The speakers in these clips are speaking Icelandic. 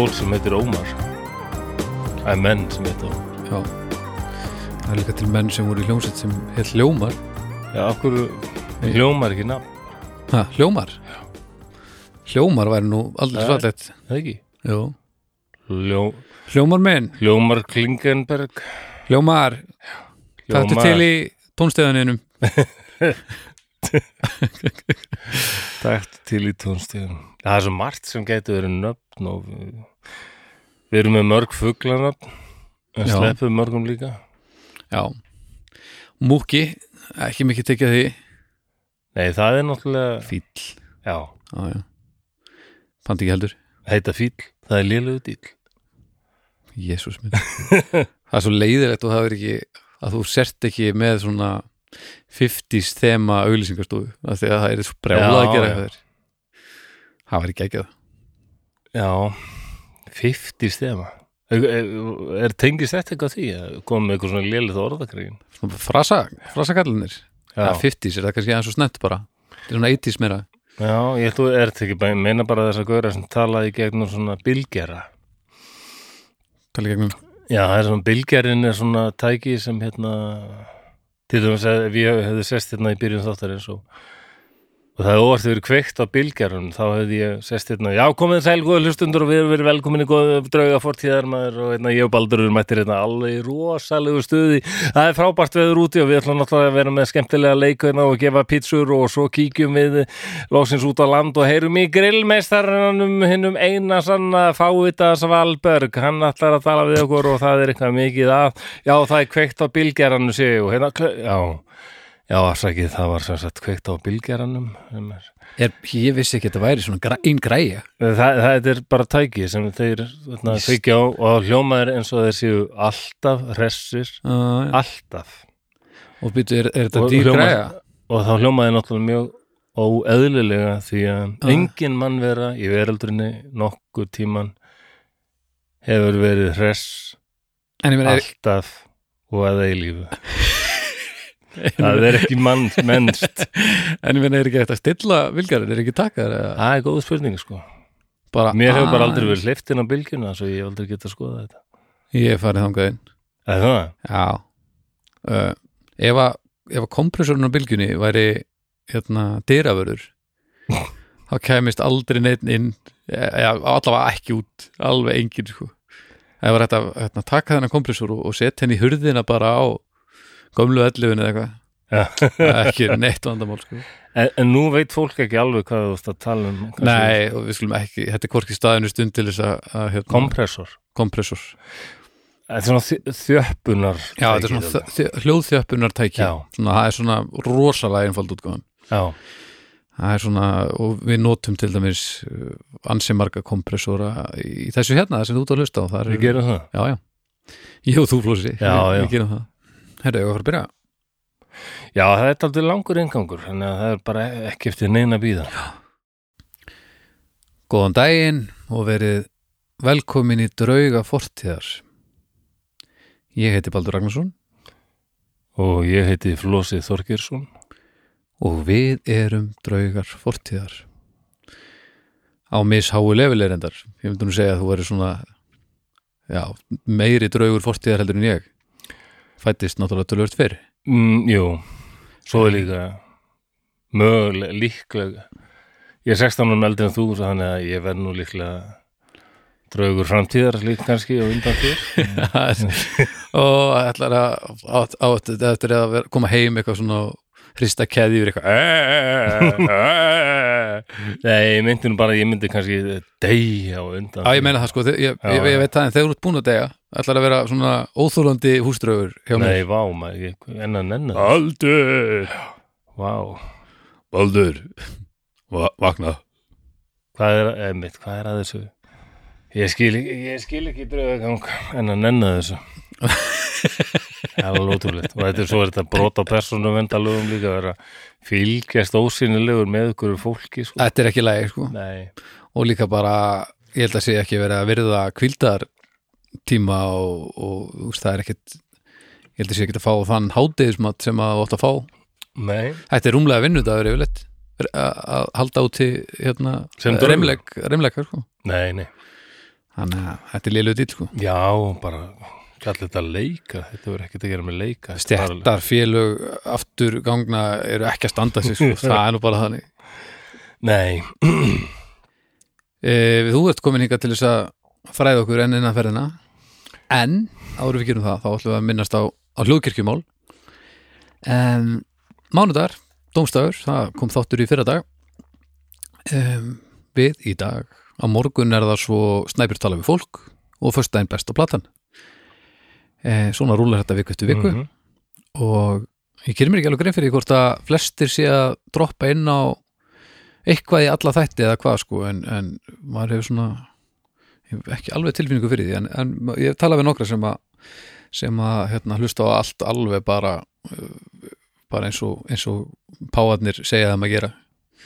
er fólk sem heitir Ómar. Það er menn sem heitir Ómar. Já. Það er líka til menn sem voru í hljómsveit sem heit Hljómar. Já, okkur hljómar ekki nafn. Ha, Hljómar? Hljómar væri nú aldrei svallett Það ekki? Jú. Hljó, Hljómar minn, Hljómar Klingenberg. Hljómar. Taktu Hljómar. til í tónstöðaninum Takt til í tónstíðum Það er svo margt sem getur verið nöfn og við, við erum með mörg fuglanöfn. En sleppum mörgum líka? Já. Múki, ekki mikið tekið því. Nei, það er náttúrulega Fíll. Já, Já, já. Fandi ekki heldur. Heita fíl, það er lélegu dýl Jésús minn. Það er svo leiðilegt og það er ekki að þú sért ekki með svona 50s þema auglýsingarstofu af því að það er svo brjálað að gera eitthvað Það var ekki ekki það Já, 50 stema Er, er, tengist þetta eitthvað því að koma með eitthvað svona lélið orðakrægin Frasa, frasakallinir ja, 50s er það kannski aðeins svo snett bara? Það er svona 80s meira. Já ég ætlu er þetta ekki meina bara þess að gauðra sem talaði gegnum svona bylgjara. Tala í gegnum Já, það er svona bylgjarin er svona tæki sem hérna til dæmis að ég hefði sest hérna í byrjun þáttarins og, og það er óvart verið kveikt á bylgjarun þá hefði ég sest hérna, já komið sæl góða hlustundur og við erum verið velkominni góða drauga fortíðar maður og hérna, ég og Baldur erum mættir hérna alveg í rosalegu stuði. Það er frábært veður úti og við ætlum náttúrulega að vera með skemmtilega leikuna og gefa pítsur og svo kíkjum við lóksins út á land og heyrum í grillmeistarannum hinnum eina sanna fávita Svalberg, hann ætlar að tala við okkur og það er eitthvað mikið að. Já það er kveikt á bylgjarannu sig og hérna, já já, afsakið, það var sem sagt kveikt á bylgjaranum er, Ég vissi ekki að þetta væri svona græ, ein græja. Það, það er bara tæki sem þeir kveikja á og hljómaður eins og þeir séu alltaf hressir, uh, alltaf. Og byrju, er, er þetta dýr græja? og þá hljómaði náttúrulega mjög óeðlilega því að Ah. engin mannvera í veröldrinni nokkur tíman hefur verið er, alltaf og að eilífu það er ekki mann, mennst. En ég meina, er ekki þetta að stilla vilgarinn, er ekki takkar eða? Það er góð spurning sko. Bara mér hefur bara aldrei verið hleyft inn á bylgjuna svo ég hef aldrei getað að skoða þetta. Ég hef farið þangað inn. Er það? Já. Uh, Ef að, ef að kompressorinn á bylgjunni væri hérna dyravörður þá kemist aldrei neitt inn eða allavega ekki út alveg engin sko. Það var þetta að hérna, taka þennan kompressor og, og setja henni í hurðina bara á gömlu ellifinu eða eitthvað. Ekki neitt vandamál sko. En, en nú veit fólk ekki alveg hvað þú ert að tala um Nei, og við skulum ekki, þetta er hvorki staðinu stund til þess að, að hérna, kompressor. Kompressor. Þetta er svona þj- þjöppunar Já, þetta er svona þ- þ- hljóðþjöppunartæki Já. svona, það er svona rosalega einfald útgáðan Já, það er svona, og við notum til dæmis uh, ansi marga kompressora í þessu hérna, það sem þú út að hlusta á við gerum það. Já, já, ég og þú flósi Já, við, já. við gerum það Herðu, ég var að byrja? Já, það er aldrei langur inngangur þannig að það er bara ekki eftir neina býða Góðan daginn og verið velkomin í drauga fortíðar. Ég heiti Baldur Ragnarsson. Og ég heiti Flósi Þorgeirsson. Og við erum draugar fortíðar. Á misháu lefileg reyndar. Ég myndi nú segja að þú verður svona já, meiri draugur fortíðar heldur en ég fættist náttúrulega tölvört fyrr. Mm, Jú, svo er líka mögulega, líklega ég er 16 árum eldri en þú þannig að ég verð nú líklega draugur framtíðar líka kannski og undan þér. Og ætlar að á, á, eftir að koma heim eitthvað svona og hrista keði yfir eitthvað Nei, ég myndi nú bara ég myndi kannski deyja og undan Já, ég meina það sko, ég, ég, ég veit það en þegar þú ert búin að deyja ætlar að vera svona óþólandi húsdraugur hjá mér. Nei, vá, maður, ég, enn að nenna það. Baldur! Vá, Baldur! Va Vakna. Hvað er, emitt, hvað er að þessu? Ég skil, ég skil ekki draugagang en að nenna þessu. Alveg ótrúlegt. Og þetta er svo er þetta brot á persónu vendalögum líka að vera fylgjast ósynilegur með ykkur fólki, sko. Þetta er ekki lægi sko Nei, og líka bara, ég held að sé ekki verið að virða kvildar tíma og, og veist, það er ekkit ég held að sé ekki að fá þann hádegismat sem að átt að fá nei, Þetta er rúmlega vinnudagur yfirleitt að halda út til hérna, reimleikar sko. nei, nei, þannig að þetta er liðlega dýl sko. já, bara kallir þetta leika, þetta verður ekkert að gera með leika. Stjættar félög aftur gangna eru ekki að standa sig sko. það er nú bara þannig. Nei, e, þú ert komin hingað til þess að fræða okkur enn innan ferðina. En áður við gerum það þá ætlum við að minnast á, á hljóðkirkjumál. En mánudagar, dómstafur það kom þáttur í fyrra dag um, við í dag á morgun er það svo snæpir tala við fólk og föstudaginn best á platan e, svona rúlar þetta viku eftir viku. Mhm. og ég gerir mér ekki alveg grein fyrir hvort að flestir sé að droppa inn á eitthvað í alla þætti eða hvað sko en, en maður hefur svona ekki alveg tilfinningu fyrir því en, en ég tala við nokkra sem að sem að hérna, hlusta á allt alveg bara bara eins og, eins og páarnir segja þeim að gera.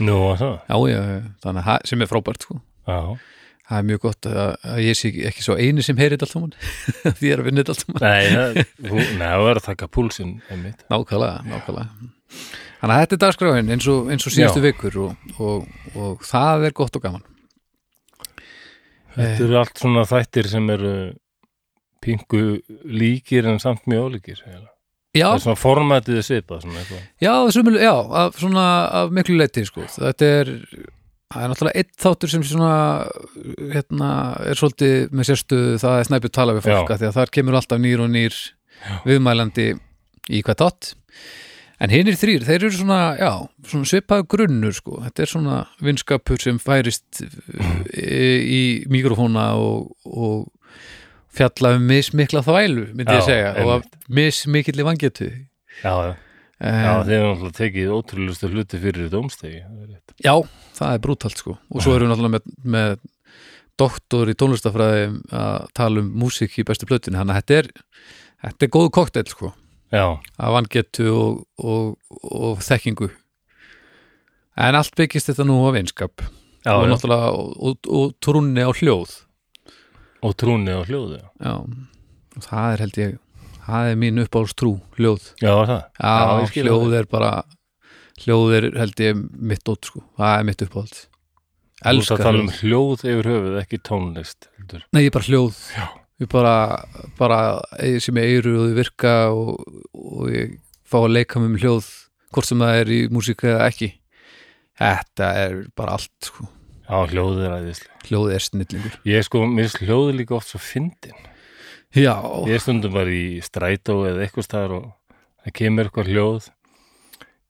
Nú og það? Já, já, þannig að það- sem er frábært sko. Já, það er mjög gott að, að ég sé ekki svo eini sem heyrir allt saman. Því ég er að vinna allt það- þú, nei, það verður að taka púlsinn Nákvæmlega, nákvæmlega. Þannig að þetta er dagskráin eins og, eins og síðustu vikur og, og, og það er gott og gaman. Þetta eru allt svona þættir sem eru pingu líkir en samt mjög ólíkir eiginlega. Já, það er svona formatið svipað svona eitthvað. Já, sumul, já af, svona af miklu leiti sko. þetta er, það er náttúrulega einn þáttur sem svona hérna, er svolítið með sérstuðu það er snæpið tala við fólk Já. af því að þar kemur alltaf nýr og nýr viðmælandi í hvað tott en hinnir þrýr, þeir eru svona já, svona svipaðu grunnur sko. Þetta er svona vinskapur sem færist í, í mikrofóna og, og fjalla um mismikla þvælu, myndi ég Já, segja og einmitt. af mismikilli vangetu já, já, já en, þeir eru náttúrulega tekið ótrúlustu hluti fyrir er rétt. Já, það er brútalt sko. Og svo erum við náttúrulega með, með doktor í tónlistafræði að tala um músík í bestu plötinu þannig að þetta er, þetta er góð koktel sko. Já, af vangetu og, og, og þekkingu. En allt byggist þetta nú á vinskap. Já, og náttúrulega og, og, og trúnni á hljóð. Og trúni á hljóðu já, Já, og það er held ég það er mín uppáhalds trú, hljóð. Já það? Já, hljóð er bara hljóð er held ég mitt ótt sko það er mitt uppáhalds Þú ert Elskar að tala um hljóð. yfir höfuð, ekki tónlist heldur. Nei, ég bara hljóð Já. Ég bara, bara sem ég eyru og þau virka og, og ég fá að leika með hljóð hvort sem það er í músík eða ekki Þetta er bara allt sko. Já, hljóð er æðislega. Hljóð er snillingur Ég sko, mér finnst hljóð líka oft svo fyndin. Já, Ég stundum bara í strætó eða eitthvað staðar og það kemur eitthvað hljóð.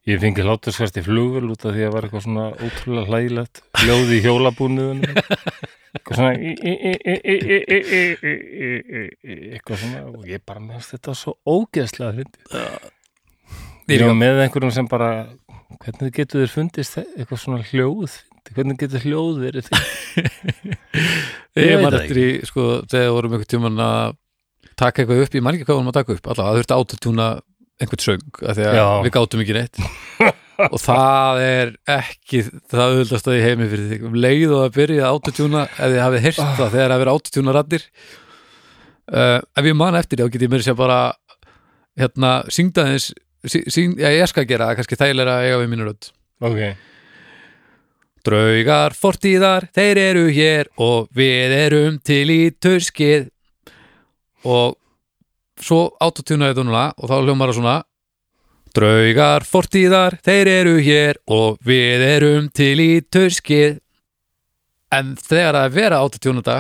Ég fengi hláturskvært í flugvel út af því að það var eitthvað svona ótrúlega hlægilegt hljóði í hjólabúniðunum eitthvað svona eitthvað svona og ég bara meðast þetta svo ógeðslega fyndi ég var með einhverjum sem bara hvernig getur þér fundist eitthvað svona hljóð hvernig getur hljóð verið ég var eftir í sko þegar vorum einhver tíman að taka eitthvað upp, ég man ekki hvað vorum að taka upp alltaf það þurfti átutúna einhvern söng af því að Já. við gátum ekki neitt. Og það er ekki það auðvitaðst að ég heimi fyrir þig. Um leið og að byrja að autotúna ef þið hafið heyrt það þegar það verið autotúna raddir uh, ef ég man eftir því þá get ég mér sér bara hérna, syngda þess syng, já, ég skal gera það, kannski þægilega að eiga við mínu rödd. Ok, Draugar fortíðar, þeir eru hér og við erum til í turskið og svo autotunaði þetta núna og þá hljómar það svona Draugar fortíðar, þeir eru hér og við erum til í turskið en þegar það er vera autotunata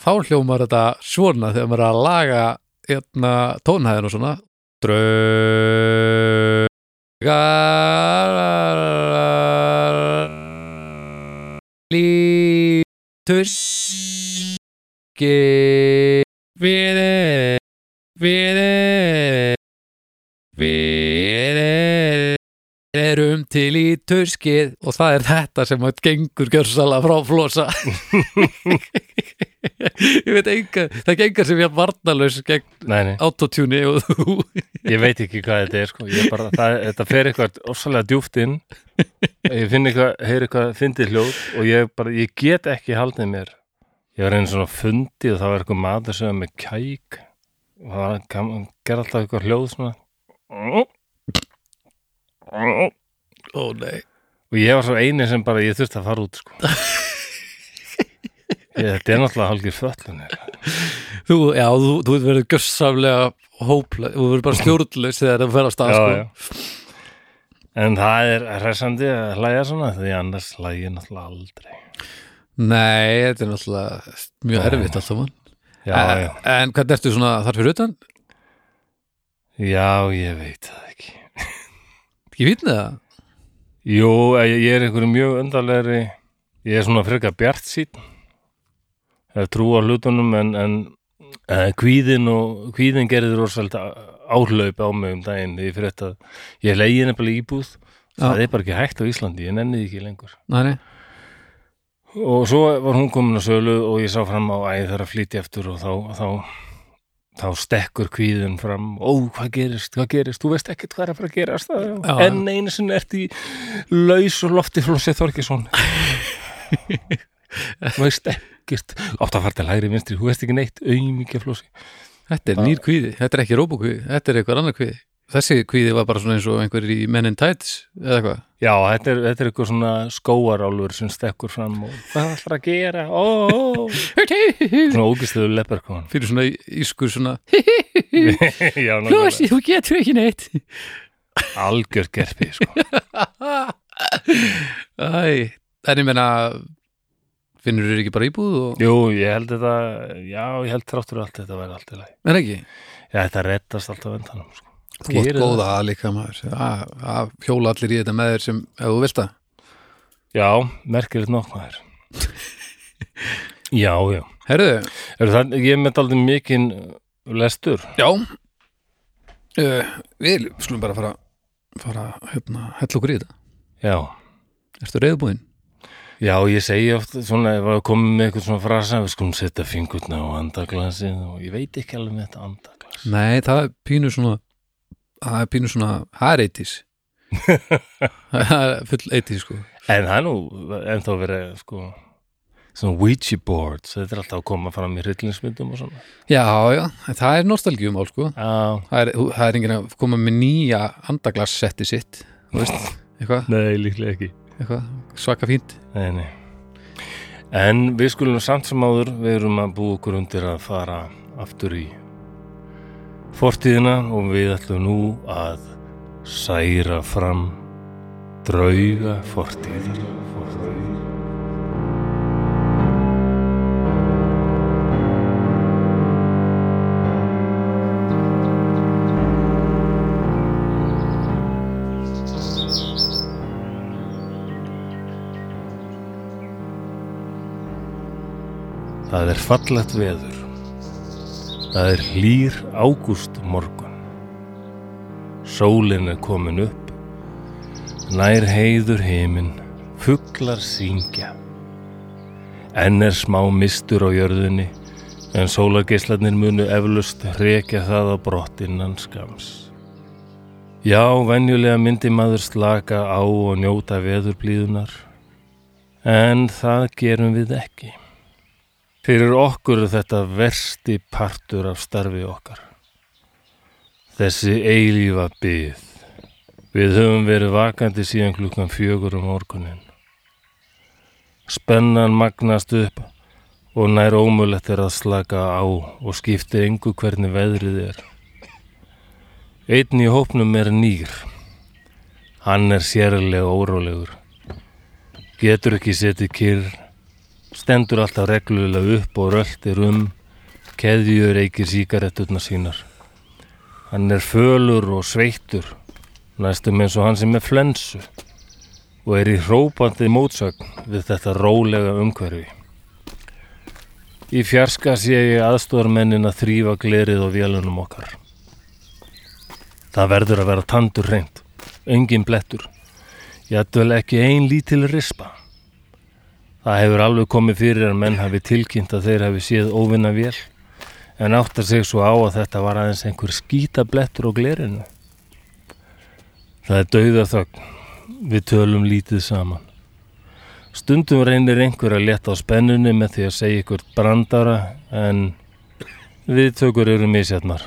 þá hljómar þetta svona þegar maður er að laga hérna, tónhæðin og svona. Draugar líturski við er- við er- við er- erum til í turskið og það er þetta sem að gengur gjörsala frá flosa. Ég veit enga það gengur sem ég varnalaus gegn nei, nei, autotune og þú. Ég veit ekki hvað þetta er sko. ég bara, það, þetta fer eitthvað ofsalega djúft inn. Ég finn eitthvað, heyr eitthvað fyndið hljóð og ég bara, ég get ekki haldið mér. Ég var einu svona fundi og það var eitthvað maður sem var með kæk og það kam, ger alltaf eitthvað hljóð svona? Ó nei. Og ég var svo eini sem bara, ég þurfti að fara út sko. Ég, þetta er náttúrulega hálfgir föllunir Þú, já, þú, þú verður gjössamlega hóplega, þú verður bara stjórnlaus þegar það fer á stað, sko. en það er hressandi að hlæja svona því annars hlæja náttúrulega aldrei. Nei, þetta er náttúrulega mjög erfitt alltaf mann. Já, en, já, en hvernig ertu svona þar fyrir utan? já, ég veit það ekki. Ég veit það. Jú, ég ég er einhverju mjög undarlegri. Ég er svona frekar bjart sín hef trú á hlutunum en, en uh, kvíðin og kvíðin gerði rosalega áhlaup á mig um daginn. Því fyrir þetta, ég leiði nefnilega íbúð. Það er bara ekki hægt á Íslandi, ég nenni því ekki lengur. Nei, nei. Og svo var hún komin á sölu og ég sá fram á æð þar að flytja eftir og þá, þá þá stekkur kvíðin fram. Ó, hvað gerist, hvað gerist, þú veist ekkert hvað er að fara að gerast Já. en einu sinni ert í laus og lofti flósið Þorkesson þú veist ekkert. Átt að fara til hægri vinstri, þú veist ekki neitt. Auðmikið flósi Þetta er nýr kvíði, þetta er ekki róbokvíði, þetta er eitthvað annar kvíði. Þessi kvíði var bara svona eins og einhver í Men in Tights eða eitthvað. já, þetta er, þetta er eitthvað svona skóarálfur sem stekkur fram og hvað ætlar að gera, ó, ó Fyrir svona ógistuðu leperkon svona ískur svona. Flósi, þú getur ekki neitt. algjör gerpi sko. Æ, en ég menna, finnur þér ekki bara íbúð og, jú, ég held þetta já, ég held þráttur allt þetta væri allt í lagi en ekki? já, þetta reddast alltaf vendanum sko. Þú Gerir góða að líka maður, að, að hjóla allir í þetta með þér sem, ef þú vilt það. já, merkilegt nokk maður. Já, já. Herðu, Er það, ég með aldrei mikinn lestur. Já, uh, við skulum bara fara, fara, hérna, hella okkur í þetta. já, Ertu reyðbúinn? já, ég segi oft svona, ef að komið með eitthvað svona frasa við skulum setja fingurna á andaglasið og ég veit ekki alveg með þetta andaglas. Nei, það er pínu svona það er pínu svona, það er 80s það er full 80s sko. En það er nú ennþá verið sko svona Ouija boards, þetta er alltaf að koma fram í hryllingsmyndum og svona. Já, já, það er nostalgíumál sko. Já, það er, það er enginn að koma með nýja andaglassetti sitt veist, nei, líklega ekki. Eitthvað svaka fínt. Nei, nei. En við skulum samt sem áður við erum að búa okkur undir að fara aftur í fortíðina og við ætlum nú að særa fram drauga fortíðar Það er fallegt veður. Það er hlýr ágúst morgun. Sólin er komin upp. Nær heiður heiminn. Fuglar syngja. Enn er smá mistur á jörðinni en sólargeislarnir munu eflust hrekja það á brott innan skams. Já, venjulega myndi maður slaka á og njóta veðurblíðunar en það gerum við ekki. Fyrir okkur er þetta versti partur af starfi okkar. Þessi eilífa byð. Við höfum verið vakandi síðan klukkan fjögur um morgunin. Spennan magnast upp og nær ómulett er að slaka á og skiptir engu hvernig veðrið er. Einn í hópnum er nýr. Hann er sérlega órólegur. Getur ekki setið kyrr stendur alltaf reglulega upp og röltir um, keðjur reykir síkaretturna sínar. Hann er fölur og sveittur, næstum eins og hann sem er flensu og er í hrópandi mótsögn við þetta rólega umhverfi. Í fjarska sé ég aðstóðarmennin að þrýfa glerið á vélunum okkar. Það verður að vera tandur reynd, engin blettur, jættuvel ekki ein lítil rispa. Það hefur alveg komið fyrir að menn hafi tilkynnt að þeir hafi séð óvinna vél en áttar sig svo á að þetta var aðeins einhver skítablettur á glerinu. Það er dauða þögn. Við tölum lítið saman. Stundum reynir einhver að leta á spennunni með því að segja ykkur brandara en viðtökur eru misjætnar.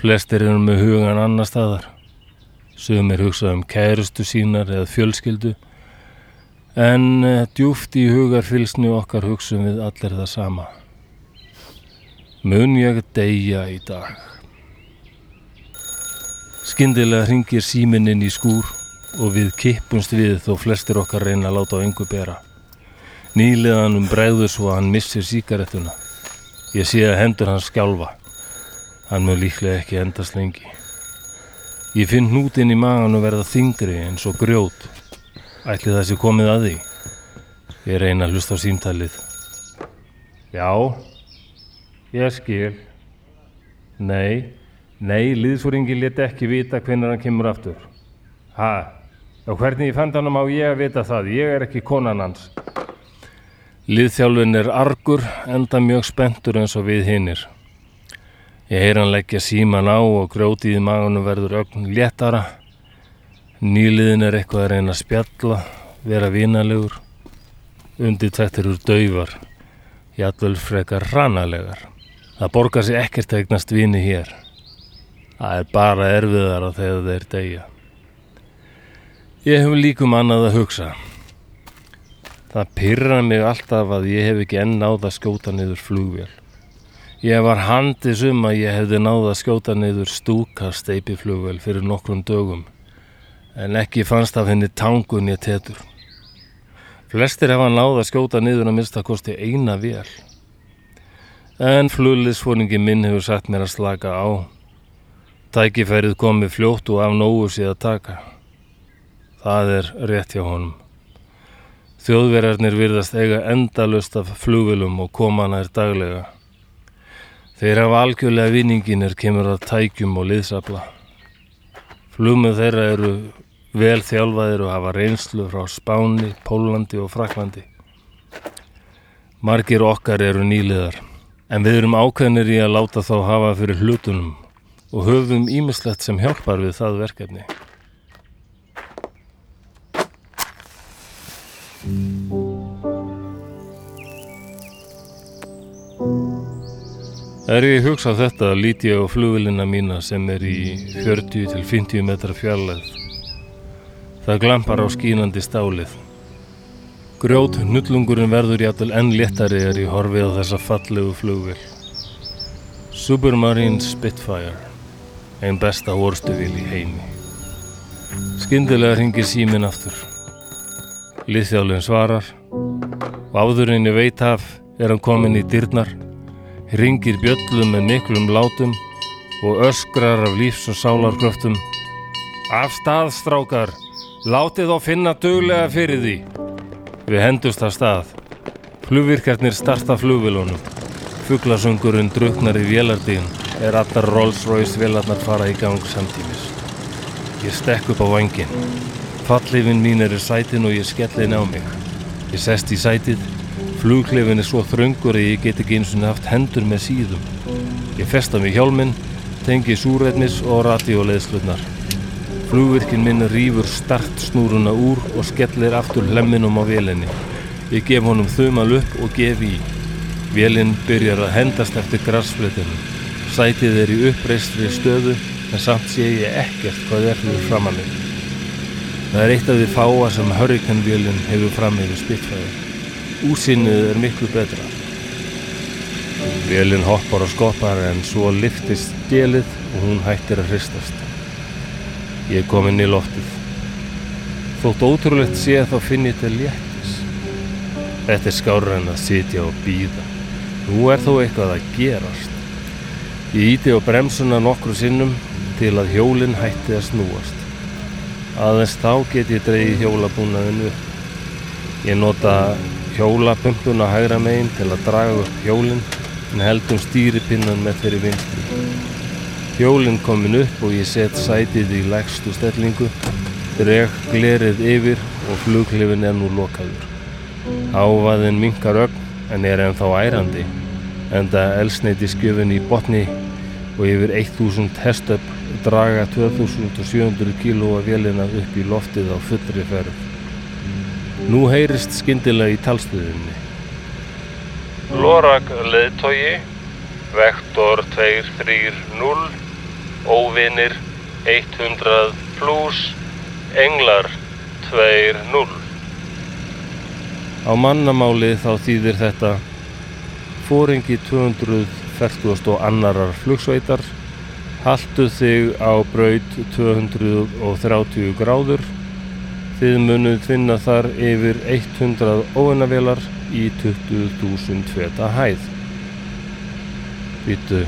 Flestir eru með hugan annar staðar. Sumir hugsa um kærustu sínar eða fjölskyldu en eh, djúft í hugarfylsni okkar hugsum við allir það sama. Mun ég deyja í dag? Skyndilega hringir síminn inn í skúr og við kippumst við þó flestir okkar reyna að láta á engu bera. Nýliðanum bregður svo að hann missir síkarettuna. Ég sé að hendur hans skjálfa. Hann mun líklega ekki endast lengi. Ég finn hnútinn í magan og verða þingri eins og grjót. Ætli það sé komið að því. Ég reyna að hlusta á símtalið. Já, ég skil. Nei, nei, liðsfóringi let ekki vita hvenær hann kemur aftur. Ha, og hvernig ég fand hann á ég að vita það, ég er ekki konan hans. Liðþjálfin er argur, enda mjög spenntur eins og við hinnir. Ég heyr hann leggja síman á og grjótið í magunum verður ögn léttara. Nýliðin er eitthvað að reyna að spjalla, vera vinalegur. Unditættir úr daufar, jætvel frekar rannalegar. Það borgar sér ekkert að eignast vini hér. Það er bara erfiðara þegar þeir deyja. Ég hef líkum annað að hugsa. Það pyrra mig alltaf að ég hef ekki enn náð að skjóta niður flugvél. Ég var handis um að ég hefði náð að skjóta niður stúka steipiflugvél fyrir nokkrum dögum, en ekki fannst af henni tangun ég tetur. Flestir hefa náð að skjóta niður að mista kosti eina vél. En flugliðsfóringi minn hefur sagt mér að slaka á. Tækifærið komið fljótt og af nógu séð að taka. Það er rétt hjá honum. Þjóðverjarnir virðast eiga endalust af flugvilum og komana er daglega. Þeir hafa algjörlega vinningin er kemur að tækjum og liðsafla. Flugmið þeirra eru vel þjálfaðir og hafa reynslu frá Spáni, Pólandi og Fraklandi. Margir okkar eru nýliðar, en við erum ákveðnir í að láta þá hafa fyrir hlutunum og höfum ímislegt sem hjálpar við það verkefni. Er ég hugsa á þetta lít ég á flugvilina mína sem er í 40 til 50 metra fjarlæð. Það glampar á skínandi stálið. Grjót nullungurinn verður jættul enn léttari er ég horfið á þessa fallegu flugvil. Supermarine Spitfire, einn besta vorstuvíl í heimi. Skyndilega ringir síminn aftur. Liðþjálfinn svarar áðurinn ég veit af er hann komin í dyrnar ringir bjöllum með miklum látum og öskrar af lífs og sálarkröftum Af stað, strákar, látið þá finna duglega fyrir því. Við hendust af stað. Flugvirkarnir starta flugvilunum. Fuglasungurinn druknar í vélardíðin er allar Rolls-Royce vélarnar fara í gang samtímis. Ég stekk upp á vangin. Fallifin mín er í sætin og ég skelli henni á mig. Ég sest í sætið Flugklefin er svo þröngur að ég get ekki eins og haft hendur með síðum. Ég festa mig hjálminn, tengi súrætnis og radioleðslutnar. Flugvirkin minn rýfur start snúruna úr og skellir aftur hlemminum á vélinni. Ég gef honum þumal upp og gef í. Vélinn byrjar að hendast eftir grassflötinu. Sætið er í uppreistri stöðu en samt sé ég ekkert hvað er fyrir fram að mig. Það er eitt af því fáa sem Hurricane-vélinn hefur fram yfir spilfæði. Úsinnið er miklu betra. Vélinn hoppar og skoppar en svo liftist djelið og hún hættir að hristast. Ég kom inn í loftið. Þótt ótrúlegt sé þá finn ég til léttis. Þetta er skárra en að sitja og býða. Nú er þó eitthvað að gerast. Ég íti á bremsuna nokkru sinnum til að hjólinn hætti að snúast. Aðeins þá get ég dreigið hjólabúnaðinu. Ég nota hjólapumpuna hægra megin til að draga upp hjólinn en heldum stýripinnan með þeirri vinstri. Hjólinn komin upp og ég set sætið í lægstu stellingu, dreg glerið yfir og fluglifin er nú lokaður. Ávaðin minkar ögn en er ennþá ærandi, enda elsneiti skjöfin í botni og yfir 1000 hestöp draga 2700 kílóa vélina upp í loftið á fullri ferð. Nú heyrist skyndilega í talstöðinni. Lorak leðtogi, vektor 230, óvinir 100 pluss englar 2-0. Á mannamáli þá þýðir þetta fóringi 240 og annarar flugsveitar haltu þig á braut 230 gráður þið munuð finna þar yfir 100 óunavélar í 20.000 feta hæð. Býtu,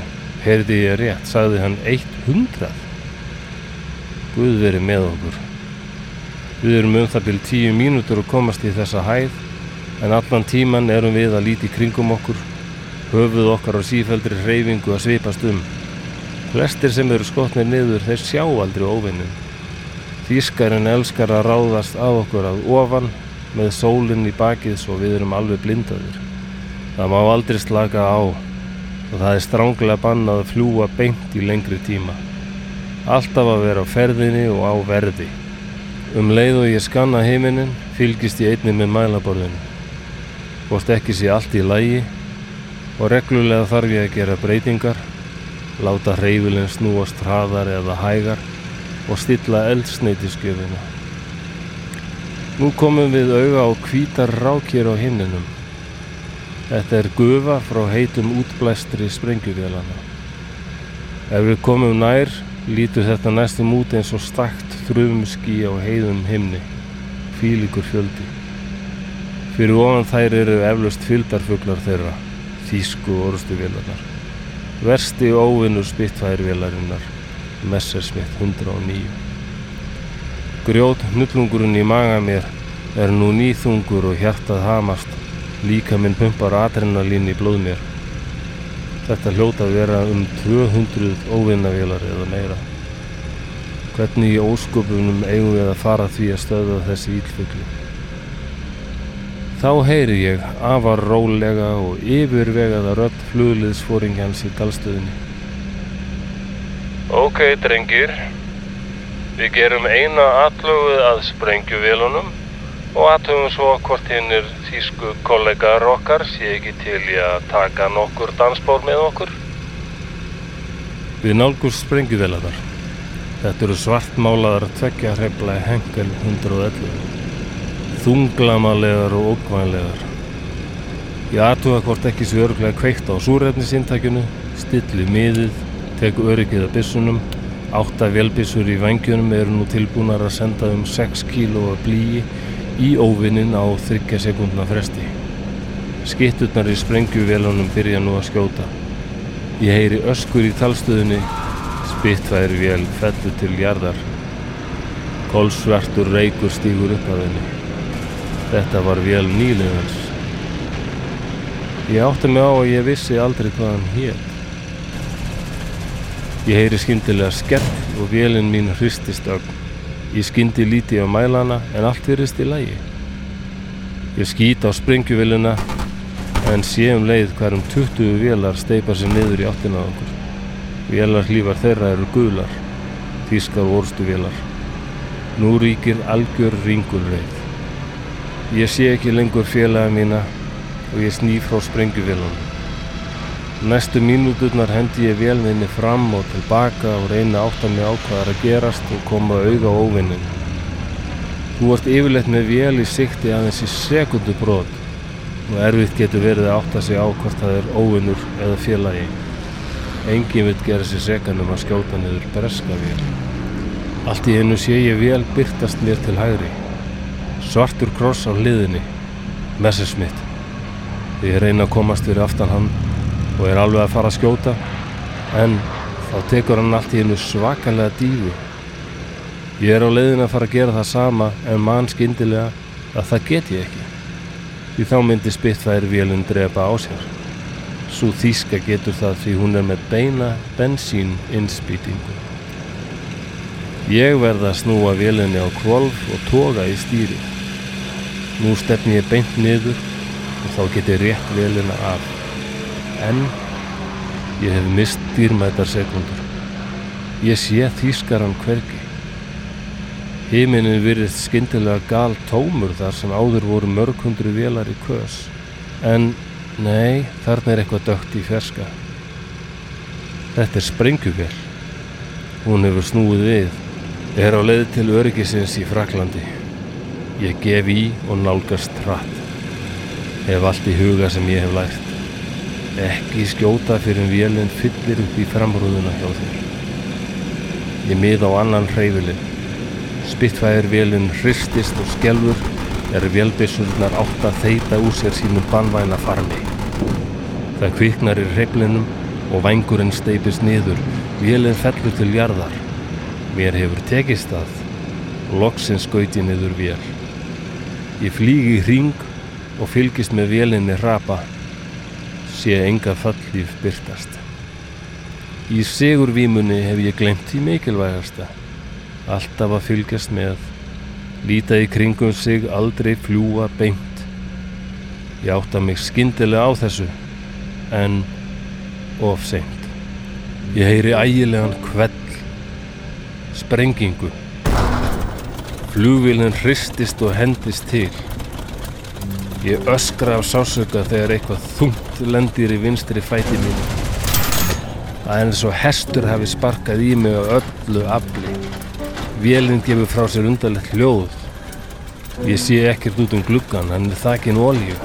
heyrði ég rétt, sagði hann 100 Guð verið með okkur. Við erum um það byrjum 10 mínútur að komast í þessa hæð en allan tíman erum við að líti kringum okkur höfuð okkar á sífældri hreyfingu að svipast um. Flestir sem eru skotnir niður þeir sjá aldrei óvinnin Þýskarinn elskar að ráðast á okkur að ofan með sólinn í bakið svo við erum alveg blindaðir. Það má aldrei slaka á og það er stránglega bannað að fljúa beint í lengri tíma. Alltaf að vera á ferðinni og á verði. Um leið og ég skanna heiminin fylgist ég einni með mælaborðinu. Hvort ekki sé allt í lægi og reglulega þarf ég að gera breytingar, láta hreyfilinn snúast hraðar eða hægar og stilla eldsneitiskjöfina. Nú komum við auga á hvítar rákir á himninum. Þetta er gufa frá heitum útblæstri sprengjuvélana. Ef við komum nær, lítur þetta næstum út eins og stakt þrumski á heiðum himni, fílikur fjöldi. Fyrir ofan þær eru eflust fylgdarfuglar þeirra, þýsku orðstuvélarnar. Versti óvinnur spittfærvélarinnar, Messerschmitt 109. Grjót hnullungurinn í maga mér er nú nýþungur og hjartað hamast, líka minn pumpar adrenalín í blóð mér. Þetta hljóta vera um 200 óvinnavélar eða meira. Hvernig í ósköpunum eigum við að fara því að stöða þessi ílfugli? Þá heyri ég afar rólega og yfirvegaða rödd flugliðsfóringjans í dalstöðinni. Ok, drengir. Við gerum eina atlöguð að sprengjuvélunum og atlögum svo hvort hinnir þýsku kollegar okkar sé ekki til í að taka nokkur dansbór með okkur. Við nálgust sprengjuvélanar. Þetta eru svartmálaðar tveggja hrefla hengel 111 þunglamalegar og ókvænlegar. Ég aðtuga hvort ekki svo örglega kveikt á súrefnisintækjunu, stilli miðið, tek öryggið að bissunum, átta velbissur í vangjunum eru nú tilbúnar að senda um 6 kíló að blíi í óvinnin á 30 sekundna fresti. Skitturnar í sprengjuvélunum byrja nú að skjóta. Ég heyri öskur í talstöðunni, spittværi vél fellu til jarðar. Kólsvertur reykur stígur upp að henni. Þetta var vél nýliðans. Ég átti mig á að ég vissi aldrei hvað hann hétt. Ég heyri skyndilega skell og vélinn mín hristist ögn. Ég skyndi líti á mælana en allt virðist í lægi. Ég skýt á springjuvélina en sé um leið hverjum 20 vélar steipar sér niður í áttina á okkur. Vélar hlífar þeirra eru guðlar, þískar orstu vélar. Nú ríkir algjör ringulreið. Ég sé ekki lengur félaga mína og ég sný frá sprengjuvélunum. Næstu mínúturnar hendi ég vélminni fram og tilbaka og reyna átt að mig á hvað er að gerast og koma auða á óvinnin. Þú ert yfirleitt með vél í sikti aðeins í sekundu brot og erfitt getur verið að átta sig á hvort það er óvinnur eða félagi. Engin vill gera sér sekanum að skjóta niður breska vél. Allt í einu sé ég vél byrtast mér til hægri. Svartur kross á hliðinni, Messerschmitt. Ég reyna að komast fyrir aftan hann og er alveg að fara að skjóta en þá tekur hann allt í hennu svakalega dífu. Ég er á leiðin að fara að gera það sama en mann skindilega að það get ég ekki. Því þá myndi spittfæri vélun drepa á sér. Svo þýska getur það því hún er með beina bensín innspýtingu. Ég verða að snúa vélinni á kvolf og toga í stýri. Nú stefni ég beint niður og þá get ég rétt vélina af. En ég hef mist dýrmætar sekundur. Ég sé þýskaran hvergi. Himinin virðist skyndilega gal tómur þar sem áður voru mörg hundru vélar í kös. En nei, þarna er eitthvað dögt í ferska. Þetta er sprengjuvél. Hún hefur snúið við Er á leið til öryggisins í Fraklandi. Ég gef í og nálgast hratt. Hef allt í huga sem ég hef lært. Ekki skjóta fyrir vélinn fyllir upp í framrúðuna hjá þér. Ég mið á annan hreyfilinn. Spittfæðir vélinn hristist og skelfur er vélbissurnar átt að þeita úr sér sínum banvæna farmi. Það kviknar í hreyflinum og vængurinn steipist niður. Vélinn fellur til jarðar. Mér hefur tekist það. Loksins skauti niður vél. Ég flýgi í hring og fylgist með vélinni rapa. Sé enga fallíf byrtast. Í sigurvímunni hef ég glemt því mikilvægasta. Alltaf að fylgjast með. Líta í kringum sig, aldrei fljúa beint. Ég átta mig skyndilega á þessu, en of seint. Ég heyri ægilegan kvell, sprengingu. Flugvílinn hristist og hendist til. Ég öskra af sásöka þegar eitthvað þungt lendir í vinstri fæti mín. Það er eins og hestur hafi sparkað í mig á öllu afli. Vélinn gefur frá sér undarlegt hljóð. Ég sé ekkert út um gluggan, hann er þakin olju.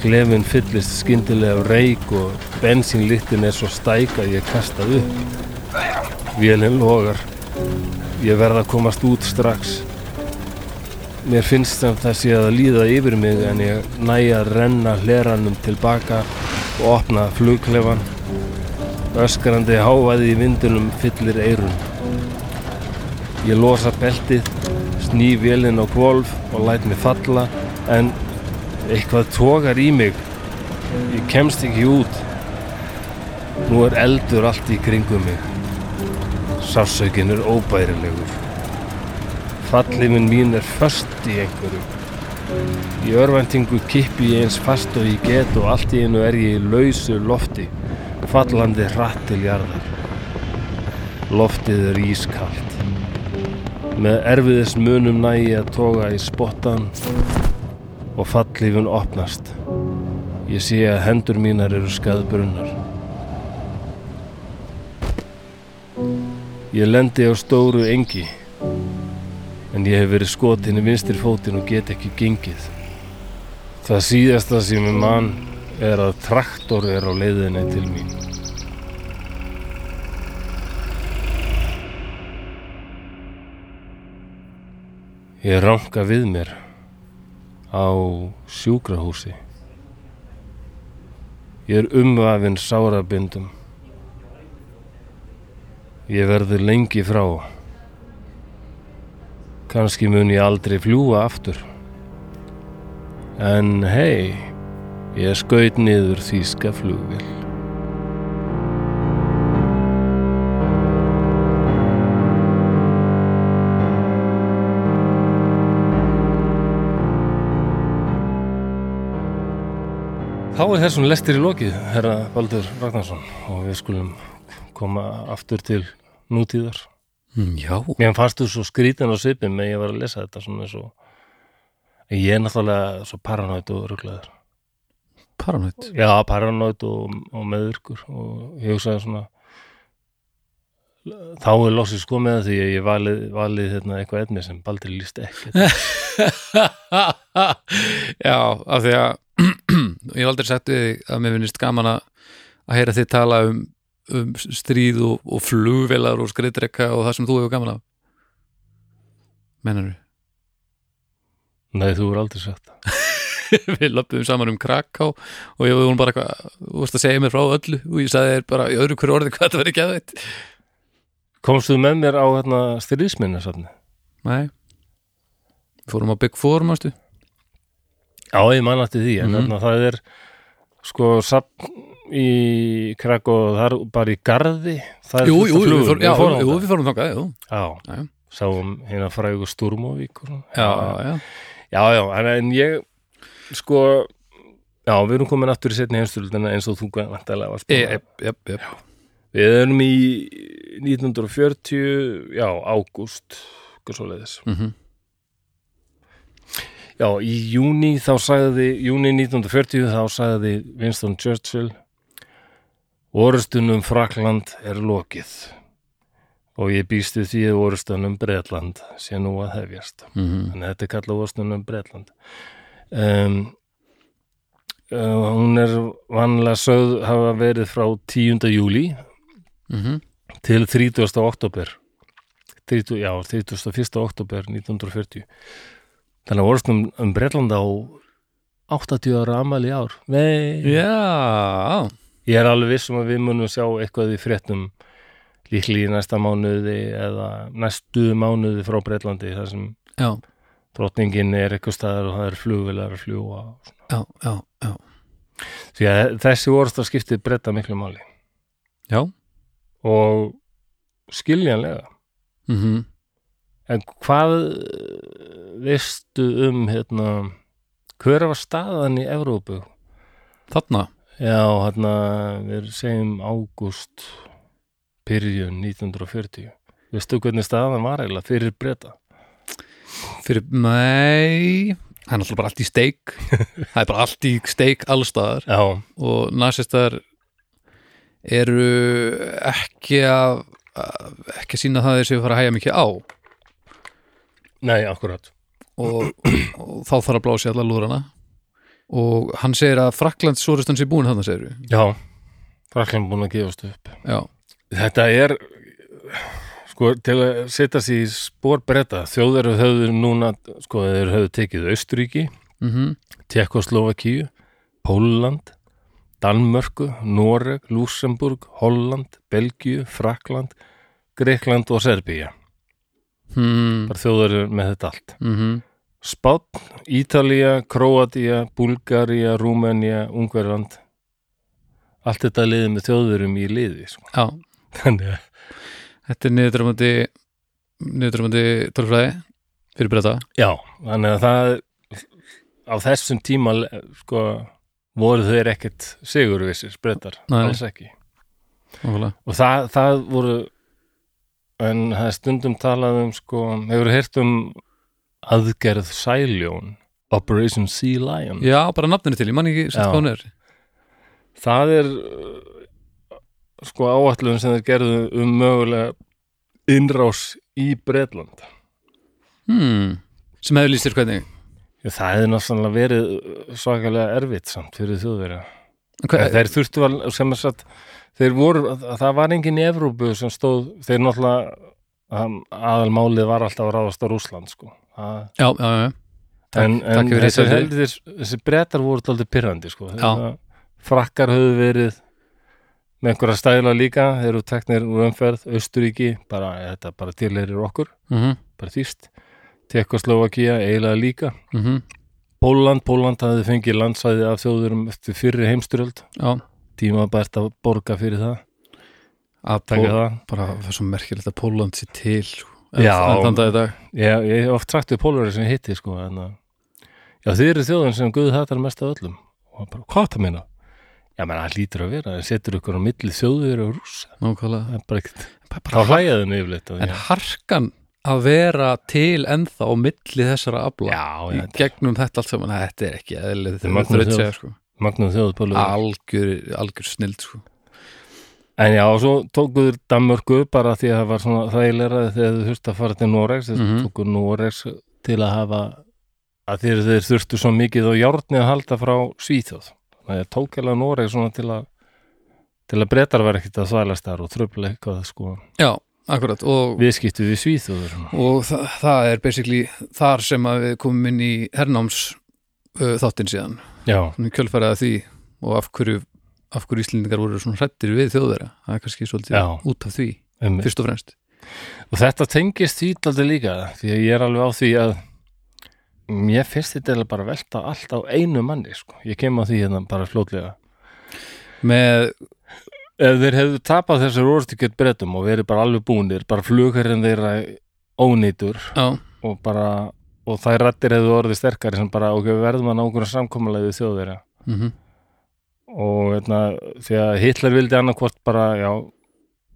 Klefinn fyllist skyndilega af reik og bensínlíktin er svo stæk að ég kastað upp. Vélinn logar. Ég verð að komast út strax. Mér finnst sem það sé að líða yfir mig en ég næ að renna hleranum tilbaka og opna flugklefan. Öskrandi hávaði í vindunum fyllir eirun. Ég losa beltið, sný vélinn á kvolf og læt mig falla en eitthvað tógar í mig. Ég kemst ekki út. Nú er eldur allt í kringum mig. Sársökin er óbærilegur. Fallifin mín er föst í einhverju. Í örvæntingu kippi ég eins fast og ég get og allt í einu er ég í lausu lofti, fallandi hratt til jarðar. Loftið er ískalt. Með erfiðis munum næ ég að toga í spottan og fallifin opnast. Ég sé að hendur mínar eru skaðbrunnar. Ég lendi á stóru engi en ég hef verið skotin í vinstri fótinn og get ekki gengið. Það síðasta sem ég mann er að traktor er á leiðinni til mín. Ég ranka við mér á sjúkrahúsi. Ég er umvafinn sárabindum. Ég verður lengi frá. Kanski mun ég aldrei fljúa aftur. En hei, ég skaut niður þýska flugvill. Þá er þessum lestir í lokið, herra Baldur Ragnarsson, og við skulum koma aftur til nútíðar. Mm, Já, Mér fannst þú svo skrítin á svipin með ég var að lesa þetta svona eins og en ég er náttúrulega svo paranoid og rugglaður. paranoid Já, paranoid og, og meðurkur og ég hugsaði svona þá er loksins komið að því að ég valið, valið hérna, eitthvað efni sem Baldur líst ekki. Já, af því að ég hef aldrei sagt við þig að mér finnst gaman að að heyra þið tala um, um stríð og, og flugvelar og skriðdrekka og það sem þú hefur gaman af Mennar Nei, þú er aldrei það. við löpum saman um Kraká og ég var bara eitthvað, þú veist að segja mér frá öllu og ég sagði þér bara í öðru hverju orði hvað þetta verið aðveit Komstu með mér á hérna, styrðisminna safni? Nei Fórum á Big Four, mástu Já, ég man aftur því, en Mhm. þarna það er sko safn í Krakó, það er bara í garði það Jú, jú, af við já, fórum jú, við fórum þangað, jú. Já, sáum hérna frægu Sturmovík og já, já, Já, já, en, ég sko já, við erum komin aftur í setni heimstöldina eins og þú að- Jep, jep, jep. Við erum í 1940 já, ágúst hvað svo leiðis Mhm. Já, í júni þá sagði júni 1940 þá sagði Winston Churchill Orustunum Frakland er lokið og ég býst við því að orustunum Bretland sé nú að hefjast mm þannig að þetta er kallað orustunum Bretland um, uh, hún er vanlega sögð hafa verið frá 10. júli -hmm. til 30. oktober 30, já, 31. oktober 1940 þannig að orustunum um Bretland á 80 ára amali ár Vei. Já, Ég er alveg vissum að við munum sjá eitthvað í fréttum líkli í næsta mánuði eða næstu mánuði frá Breitlandi þar sem já, drottningin er eitthvað staðar og það er flugvilar að fljúa já, já, já. því að þessi orðstaf skiptið breyta miklu máli. Já, og skiljanlega. Mm en hvað veistu um hérna hver var staðan í Evrópu? þarna Já, hérna við segjum ágúst byrjun 1940 veistu hvernig staðan var eiginlega fyrir breyta? Fyrir mei Það er náttúrulega bara allt í steik. Það er bara allt í steik allstaðar Já, og nasistar eru ekki að ekki að sína það þessi að fara að hæja mikið á. Nei, akkurat. Og, og þá þarf að blási alla lúrana og hann segir að Fraklands súrustan sé búin þannig segir Já, Frakland búin að gefast upp. Já, Þetta er sko, til að setja sér í spór breyta, þjóðar höfðu núna, sko, þeir höfðu tekið Austuríki, mhm, Tjekkoslovakíu Pólland Danmörku, Noreg, Lúsemburg Holland, Belgíu, Frakland Greikland og Serbía. Hmm, þjóðar með þetta allt. Mhm Spánn, Ítalía, Króatía Búlgaría, Rúmenía Ungverland allt þetta liðið með þjóðurum í liði sko. Já, þannig að þetta er niðurdrömmandi niðurdrömmandi tölfræði fyrir breyta Já, þannig að það á þessum tíma sko, voru þeir ekkert sigurvissir breytar, alls ekki. Nákvæmlega. og það, það voru en það er stundum talað um sko, hefur heyrt um aðgerð Sæljón Operation Sea Lion. Já, bara nafninu til, ég man ekki Já. satt hvað hún er. Það er uh, sko áætlun sem þeir gerðu um mögulega innrás í Bretland hmm. sem hefur lýst þér hvernig? Já, það hefði náttúrulega verið uh, svakalega erfitt samt fyrir þjóðverja. Þeir þurftu að, sem er satt þeir voru, það var enginn í Evrópu sem stóð, þeir náttúrulega um, aðalmálið var alltaf að ráðast á Rússland sko Já, já, já. Takk- en, takk en fyrir þessi, heldur, þessi brettar voru alltaf pyrrandi sko. Þeir- frakkar höfðu verið með einhverja stæla líka þeir eru teknir úr umferð, Austuríki bara, þetta bara tilheyrir okkur mhm, bara þýst, Tekoslovakia eiginlega líka, mhm, Póland Póland hafði fengið landsæði af þjóðurum eftir fyrri heimsturöld tíma bært að borga fyrir það. Að taka það. bara það er svo merkilegt að Póland sé til sko. Já. þann dag í dag ég, ég hef oft sagt við pólverið sem ég hitti sko, en að já þið eru þjóðin sem Guð hattar mest af öllum og hann bara, hvað það minna? Já, menn, það lítur að vera, það setur ykkur á milli þjóðir og það er bara ekkert þá yfirleitt og En harkan að vera til ennþá á milli þessara afla Já, í já, gegnum þetta allt saman, þetta er ekki eðlið Þetta er þetta er þjóð. segja sko magnum þjóð pólverið algjör, algjör snild sko En já, og svo tókuður Danmörku bara því að það var svona þægilega þegar þau þurftu að fara til Noregs þeir Mhm. tóku Noregs til að hafa að þeir, þeir þurftu svo mikið á járni að halda frá Svíþjóð. Það er tókjala Noregs svona til að til að breytar var ekkert að þvælast þar og tröfla eitthvað sko. Já, akkurat og, viðskiptu við Svíþjóður og það, það er basically þar sem að við komum inn í hernáms uh, þáttinn síðan Já, að því og af hverju, af hverju Íslendingar voru svona hrættir við þjóðverða það er kannski svolítið Já. út af því um, fyrst og fremst. Og þetta tengist því aldrei líka því að ég er alveg á því að mér finnst þetta eiginlega bara að velta allt á einu manni sko. ég kem á því hérna bara fljótlega. Með, ef þeir hefðu tapað þessar orðstíkjött brettum og verið bara alveg búnir bara flugherrin þeirra ónýtur já, og bara og þær rættir hefðu orðið sterkari sem bara ok, við verðum að nákvæmlega samkomulega við þjóðverja. Mhm og hérna, því að Hitler vildi annarkvort bara, já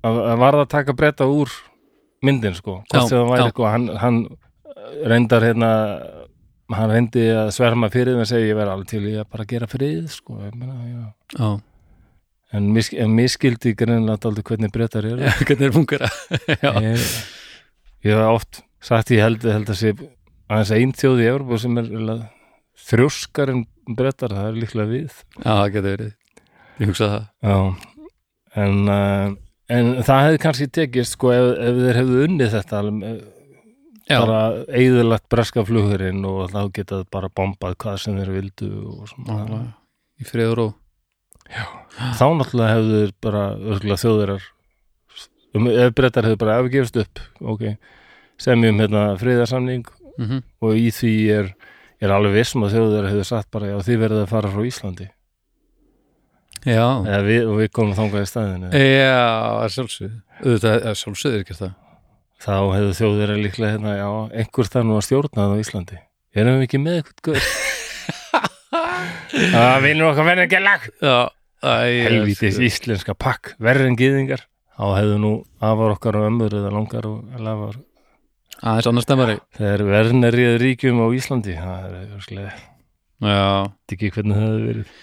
að, að varða að taka bretta úr myndin sko, hvort sem það væri eitthvað hann, hann reyndar hérna hann reyndi að sverma fyrir þeim og segja ég verði alveg til í að bara gera frið sko, ég meina, já. Já, en, mis, en miskildi greinlega aldrei hvernig breytar eru. Hvernig er fungara já, ég, hef oft sagt ég held, held að sé aðeins einn þjóð í Európa sem er þrjóskar en breytar, það er líklega við. Já, það getur verið. Ég hugsa það. Já, en, uh, en það hefði kannski tekist sko ef, ef þeir hefðu unnið þetta alveg, já, bara eigðurlagt breska flugurinn og þá getað bara bombað hvað sem þeir vildu alveg, í friður og Þá náttúrulega hefðu þeir bara örgulega þjóðurar um, ef brettar hefðu bara afgefst upp ok, semjum hérna friðarsamning mm og í því er, er alveg vissum að þjóðurar hefðu sagt bara já þið verðið að fara frá Íslandi. Já, við, og við komum þangað í staðinu já, að sjálfsögðu. Auðvitað, að sjálfsögðu er ekki það. Þá hefðu þjóðir líklega hérna, já, einhver það nú að stjórna það á Íslandi. Erum við ekki með eitthvað guð það vinnur okkar verður ekki lag. Já, æ, helvítis íslenska pakk, verður en gyðingar. Þá hefðu nú afar okkar og ömmur eða langar og lafar aðeins annars stemmari verðin er í ríkjum á Íslandi það er já, ekki hvernig það hefur verið.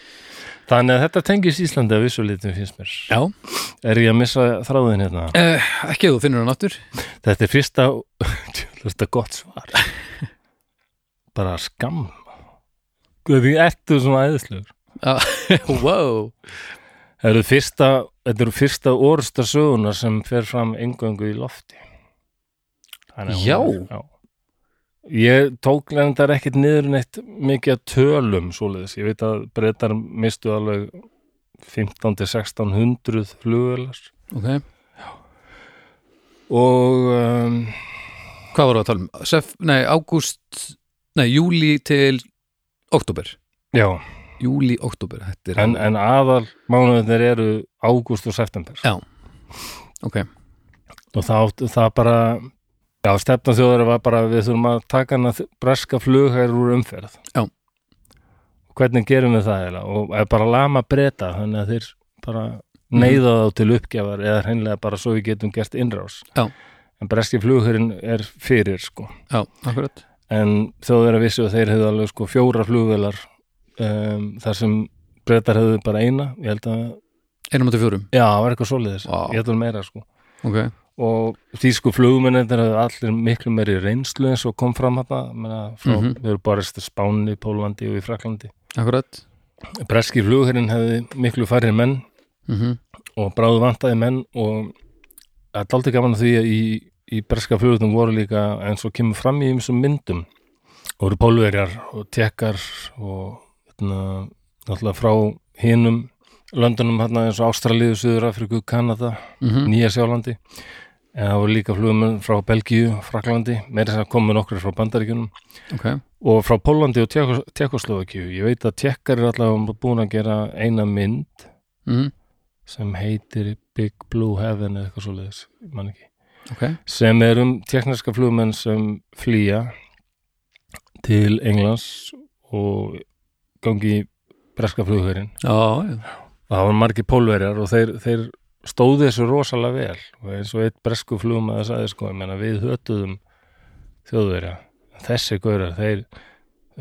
Þannig að þetta tengis Íslandi að vissu litum finnst mér. Já. er ég að missa þráðin hérna? Eh, ekki þú finnur hann aftur. Þetta er fyrsta Þetta er gott svar. Bara skam Því ertu svona æðislegur? Wow. Það eru fyrsta Þetta eru fyrsta orsta söguna sem fer fram engöngu í lofti Já. já. Ég tók lendar ekkit niður neitt mikið að tölum svoleiðis. Ég veit að breytar mistu alveg 15-1600 flugvelar ok, og um, hvað voru að tala um? Sef, nei, ágúst nei, júli til oktober já, júli, oktober, þetta er en, en aðal mánuðinir eru ágúst og september Já. ok, og það, það bara já, stefna þjóðar var bara við þurfum að taka hana breska flughæður úr umferð. Já. hvernig gerum við það eiginlega? og er bara lama breyta þannig að þeir bara neyða þá til uppgjafar eða hreinlega bara svo við getum gert innrás. Já. en breski flughærin er fyrir sko. Já, akkurat. En þjóðar að vissu að þeir hefðu alveg sko fjóra flugvelar um, þar sem breytar hefðu bara eina ég held að, einum átti fjórum, já, það var eitthvað svoleiðis. Vá. ég held að meira sko. Ok og þýsku flugmennir hefðu allir miklu meiri reynslu eins og kom fram þetta frá, Mhm. við erum bara til Spáni, Pólandi og í Fraklandi akkurat breski flugherinn hefði miklu færri menn mm og bráðu vantaði menn og það er aldrei gaman að því að í, í breska flugherinn voru líka eins og kemur fram í þessum myndum voru pólverjar og tekkar og hérna, náttúrulega frá hinum löndunum hérna eins og Ástralíu, Suður Afriku, Kanada -hmm. Nýja Sjálandi en það voru líka flugmenn frá Belgíu, Fraklandi meira sem komu nokkur frá Bandaríkjunum. Ok, og frá Pólandi og Tjekkoslovakíu ég veit að Tjekkar er allavega búin að gera eina mynd mm sem heitir Big Blue Heaven eða eitthvað svoleiðis, ég man ekki. Ok. Sem er um tekniska flugmenn sem flýja til Englands og gangi breska já, og það var margir pólverjar og þeir, þeir stóðu þessu rosalega vel. Og eins og eitt bresku flugum að það sagði sko, ég meina, við hötuðum þjóðverja. Þessi gaurar, þeir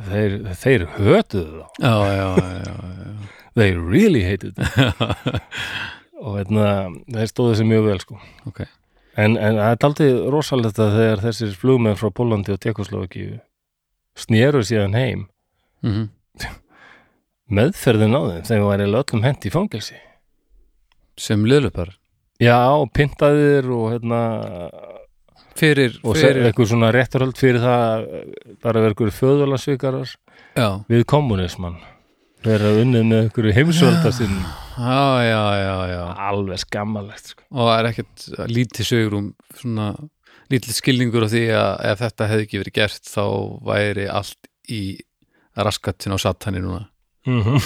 þeir, þeir hötuðu þá. Já, já, já, they really hated og veitna, þeir stóðu þessu mjög vel sko. Ok. En, en það er aldrei rosalegt að þegar þessir flugmenn frá Pólandi og Tjekkoslovakíu snéru síðan heim mm meðferðin á þeim þegar væri öllum hent í fangelsi sem liðlöpar? Já, og pyntaðir og hérna fyrir, og fyrir eitthvað svona réttarhöld fyrir það bara verið eitthvað föðalansvikarar já, við kommunismann verið unnið með eitthvað heimsvölda sinn já, já, já, já. Alveg skammalegt sko. og það er ekkert lítið sögurum svona lítið skilningur á því að ef þetta hefði ekki verið gert þá væri allt í raskatin á satani núna. Mm -hmm.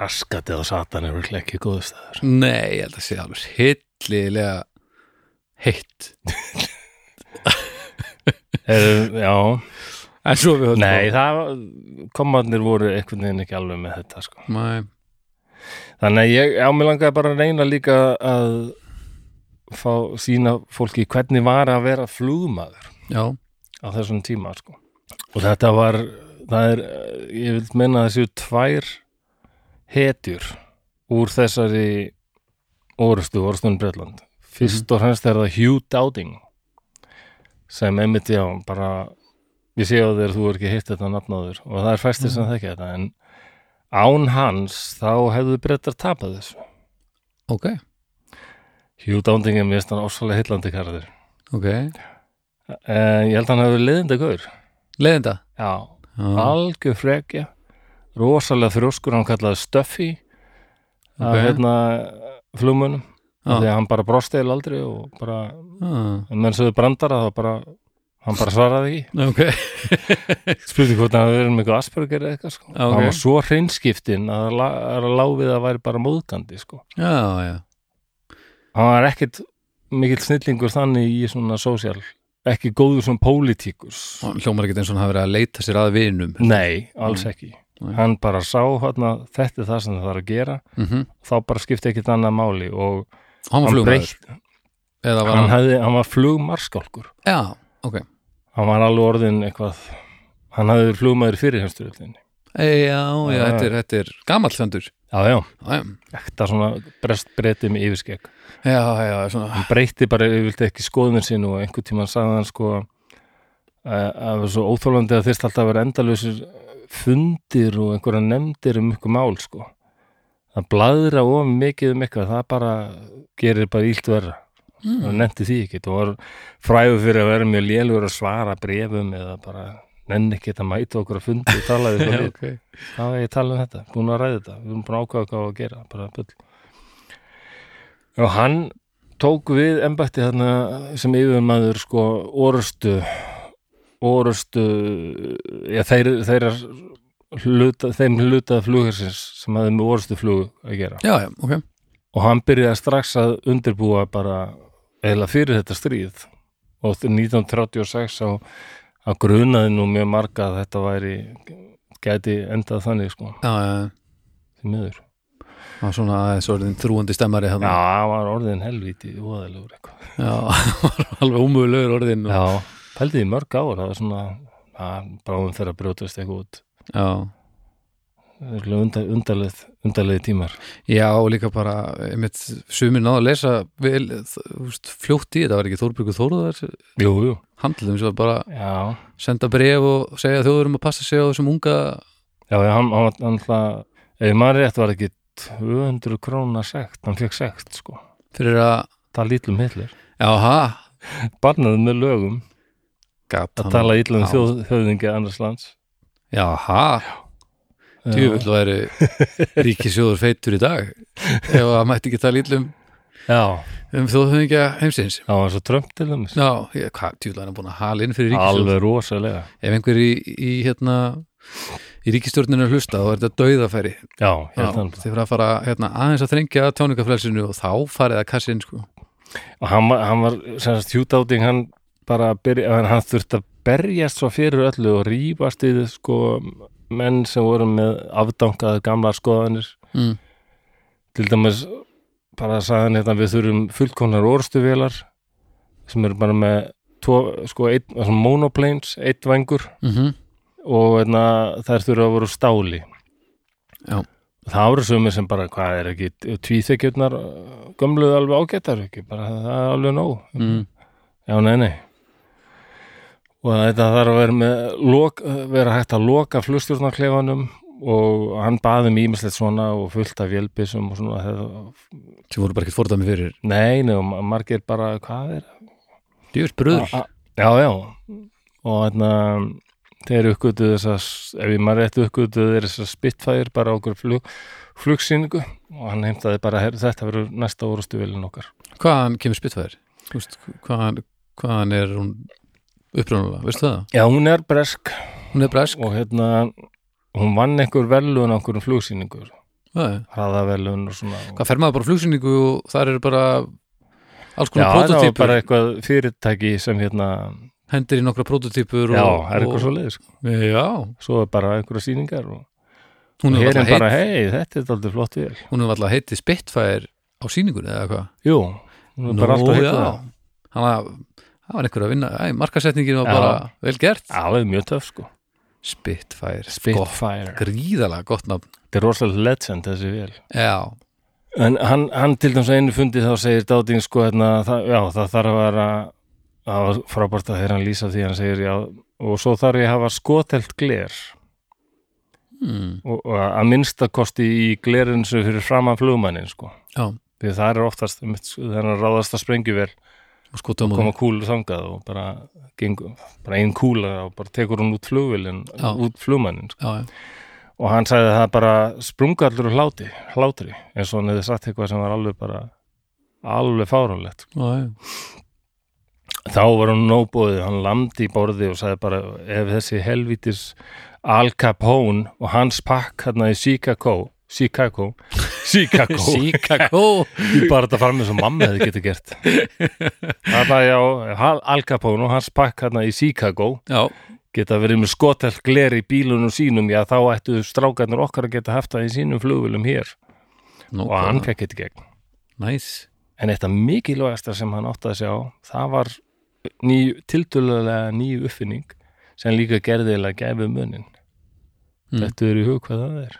Raskatið á satan er verið ekki góðu staður. Nei, ég held að sé alveg hillilega heitt. Er, já, en svo við höfum nei það komandir voru einhvern veginn ekki alveg með þetta sko. nei, þannig að ég á mig langaði bara að reyna líka að fá sína fólki hvernig var að vera flugmaður já, á þessum tíma sko. og þetta var það er, ég vil menna þessu tvær hetjur úr þessari orustu, orustun Bretland. Fyrst og fremst er það Hugh Dowding sem einmitt já, bara ég sé á þér þú er ekki hitt þetta nafnáður og það er fæstir sem þekki þetta en án hans þá hefðu brettar tapað þessu. Ok, Hugh Dowding er mest hann ásvalega hillandi karður ok. En ég held að hann hefur liðindi gaur leiðinda? Já, Já. algjör frekja rosalega þrjóskur, hann kallaði Stuffy Ok. að hérna flugmunum Já. því að hann bara brosti eða aldrei og bara, ah, en menn sögðu brandara þá bara, hann bara svaraði ekki ok spurði hvort hann hafi verið eitthvað Asperger eða eitthvað sko. Já, ok. hann var svo hreinskiptin að það er að láfið að væri bara móðgandi sko. já, já, hann var ekkit mikill snillingur þannig í svona sósjál ekki góður sem pólitíkus Og hljómar ekki eins og hann hafi verið að leita sér að vinum nei, alls ekki Nei. hann bara sá hérna, þetta er það sem það þarf að gera. Mm þá bara skipti ekkit annað máli og hann hann var hann, hann, hefði, hann var flugmarskálkur já, ok. Hann var alveg orðin eitthvað hann hafði flugmaður fyrir heimsturöldinni e, já, já, Já. þetta er, þetta er gamall þandur já, já, ekta svona brest breyti með yfirskegg já, já, svona hann breytti bara, ég vildi ekki skoðunir sín og einhvern tímann sagði hann sko að að það var svo óþólandi að þyrst alltaf að vera endalausir fundir og einhverja nefndir um ykkur mál sko. Það bladra of mikið um eitthvað það bara gerir bara ílt verra. Mm. nefndi því ekki og var fræður fyrir að vera mjög lélugur að svara brefum eða bara nenni ekki að mæta okkur að fundi og tala við já, svo ok. Hvað er ég að tala um þetta, búin að ræða þetta. Við erum búin að ákvaða hvað að gera bara bull. Og hann tók við embætti þarna sem yfirmaður sko orustu orustu já, þeir, þeir hluta, þeim hlutað flugarsins sem hafði með orustu flug að gera. Já, já, ok. Og hann byrjaði strax að undirbúa bara eða fyrir þetta stríð. Og 1936 á að grunaði nú mjög marga að þetta væri gæti endað þannig sko. Því miður. Það var svona aðeins orðin þrúandi stemmari Já, hann var orðin helvíti óðalegur eitthvað. já, alveg ómögulegur orðin og, Já, pældi í mörg ár, það var svona að bráðum þeirra brjótast eitthvað út. já, Undar, undarleið, undarleið tímar. já, og líka bara einmitt, sumir náðu að lesa vel, fljótt í þetta var ekki Þórbjörgu Þóruðar Jú, jú. handlum sem var bara Já, senda bref og segja þjóðurum að passa sig á þessum unga já, já hann, hann, hann ef maður rétt var ekki 200 króna sekt, hann fekk sekt, sko. fyrir að, Það lítlum hitlir. jáha Barnaði með lögum gat að tala ítlum Já. þjóð, höfðingi annars lands. jáha, djúvill væri ríkisjóður feitur í dag ef að mætti ekki tala íllum Já, um þjóðhöfingja heimsins það var svo trömmt til dæmis. já, hvað, djúvill er hann búin að hala inn fyrir ríkisjóð Alveg rosalega. ef einhver í, í hérna í ríkistjórninu er hlusta þá er þetta dauðafæri Já, Já, hann. þið fyrir að fara hérna, aðeins að þrengja tjáningafrelsinu og þá farið að kassin sko. og hann, var- hann var semast hjútáting hann bara byrja, hann, þurfti að berjast svo fyrir öllu og rífast í sko menn sem voru með afdankaða gamlar skoðanir mm. til dæmis bara að sagði hann hérna við þurfum fullkonar orstuvélar sem eru bara með tvo, sko, svona monoplanes, eitt vangur Mm og hérna, þær þurfa að voru stáli Já. það voru sumir sem bara, hvað er ekki tvíþekjurnar gömluð alveg ágættar ekki, bara það er alveg nóg Mm. Já, nei, nei og þetta þarf að vera með lok, vera hægt að loka flugstjórnarklefanum og hann baði um ímislegt svona og fullt af vélbissum og svona sem voru bara ekkert fordæmi fyrir nei, nei, og margir bara hvað er djúvill bröður. Já, já. Og hérna þeir uppgötuðu þessas ef ég maður rétt uppgötuðu þeir þessas Spitfire bara okkur flug, flugsýningu og hann heimtaði bara "Heyrðu, þetta verður næsta orustu vilin okkar. Hvaðan kemur veist, hvaðan, hvaðan er hún upprunalega, veistu það? Já, hún er bresk. Hún er bresk? Og hérna hún vann einhver velun á einhverjum flugsýningur hraðavelun og svona. Hvað fer maður bara flugsýningu og þar eru bara alls Já, konar það var prototýpur bara eitthvað fyrirtæki sem hérna hendir í nokkra prototýpur Já, og, það er eitthvað og, svo leiðis já, Svo er bara einhverja sýningar og, hún er alltaf heit, hei, þetta er aldrei flott vel hún hefur alltaf heitið Spitfire á sýningunni eða hvað? Jú, hún er bara alltaf það. Hann að það var einhver að vinna, markasetningin var Já. bara vel gert. Já, það er mjög töff sko. Spitfire, Spitfire. Gríðalega gott nafn. Þetta er rosalega legend þessi vel já, en hann, hann til dæmis á einu fundi þá segir Dádín sko hérna, það, já, það þarf að vera það var frábært að þeirra lýsa því hann segir já, og svo þarf ég að hafa skotelt gler. Mm. og, og að minnsta kosti í glerin sem fyrir framan flugmannin sko. Já, því það er oftast einmitt, þegar hann ráðast að skota á koma kúlu þangað og bara gengur, bara ein kúla og bara tekur hún út flugvilin út flugmannin sko. Og hann sagði að það bara sprunga allur úr hláti, hlátri eins og hann hefði sagt eitthvað sem var alveg bara alveg fáránlegt já. þá var hann nóbóðið, hann lamdi í borði og sagði bara ef þessi helvítis Al Capone og hans pakk hérna í Chicago Chicago. Chicago. Chicago. Ég bara þetta fram með svo mamma hefði getið gert. Þarna já, Al Capone og hans pakk hérna í Chicago Já, geta verið með skotelt gler í bílunum sínum. Já þá ættu strákarnir okkar að geta haft það í sínum flugvölum hér. Nú, og hann fekk þetta gegn. Næs en eitt af mikilvægasta sem hann átti að sjá það var ný, tiltölulega nýju uppfinning sem líka gerðilega gæfi munin Mm. þetta er í hug hvað það er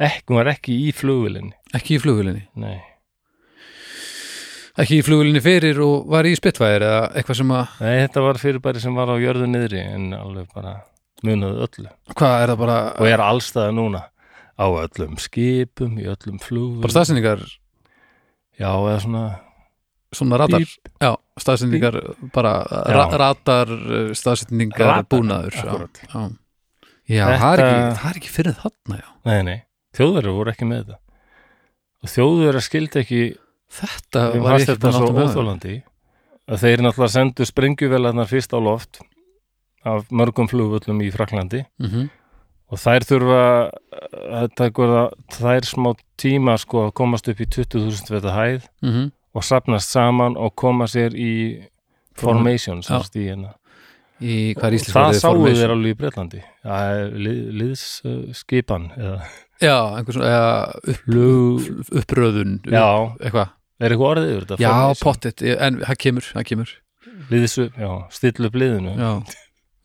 ekki, hún var ekki í flugvölinni Ekki í flugvölinni nei, Ekki í flugvölinni fyrir og var í Spitfire eða eitthvað sem að nei, þetta var fyrirbæri sem var á jörðu niðri en alveg bara munaði öllu. Hvað er það bara og er allstaða núna. Á öllum skipum, í öllum flugvölum Bara staðsendingar já, eða svona Svona radar? Bíp. Já, staðsendingar bara ra radar uh, staðsendingar Radar, búnaður já. Já, já það, er ekki, það er ekki fyrir þarna já. nei, nei, þjóðverður voru ekki með þetta og þjóðverður skildi ekki Þetta Þeim var fannst ég ekki þetta búin að svo óþólandi að þeir náttúrulega sendu sprengjuvelarnar fyrst á loft af mörgum flugvöllum í Fraklandi Mhm. og þær þurfa að taka þær smá tíma sko að komast upp í 20.000 veta hæð Mhm. og sapnast saman og koma sér í formation Já. sem sagt í hérna Í hvað Og það formation? þeir alveg í Bretlandi það er lið, liðsskipan eða Já, einhver svona uppröðun Eitthvað. Er eitthvað orðið yfir þetta? Já, pottet, en það kemur, það kemur. Liðsu, já, still upp liðinu. Já,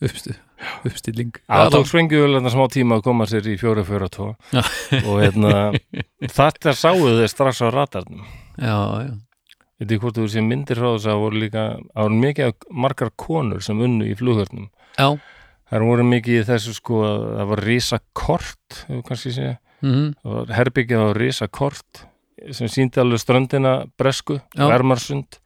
uppstu, uppstilling. Það tók sprengjuvelarnar smá tíma að koma sér í 442 Já. og hérna þetta sáu þeir strax á radarnum. Já, já, veit ég hvort þú sé myndir frá þess að voru líka það voru mikið margar konur sem unnu í flughörnum. Já það voru mikið í þessu sko að það var risa kort hefur kannski sé mm það var herbyggið á risa kort sem síndi alveg ströndina bresku, vermarsund.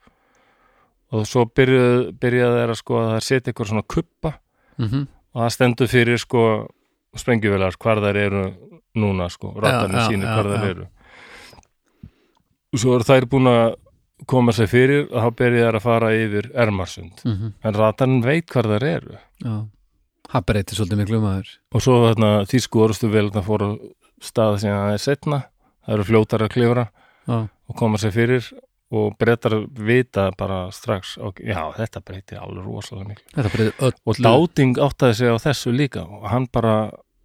Og svo byrjuðu byrjaði þeir að sko að það setja eitthvað svona kuppa. -hmm. og það stendur fyrir sko sprengjuvelar hvar þær eru núna sko, rattarnir já, sínir já, hvar þær já. eru. Og svo eru þær búin að koma sér fyrir og þá byrja þær að fara yfir Ermarsund. Mm en rattarinn veit hvar þær eru. Já, það breytir svolítið miklu um aður og svo þarna þýsku orðstu vel að fóra stað sem það er setna það eru fljótar að klifra Já, og koma sér fyrir og breytar vita bara strax og, já, þetta breytir alveg rosalega miklu. Þetta breytir öll og Dáding áttaði sig á þessu líka og hann bara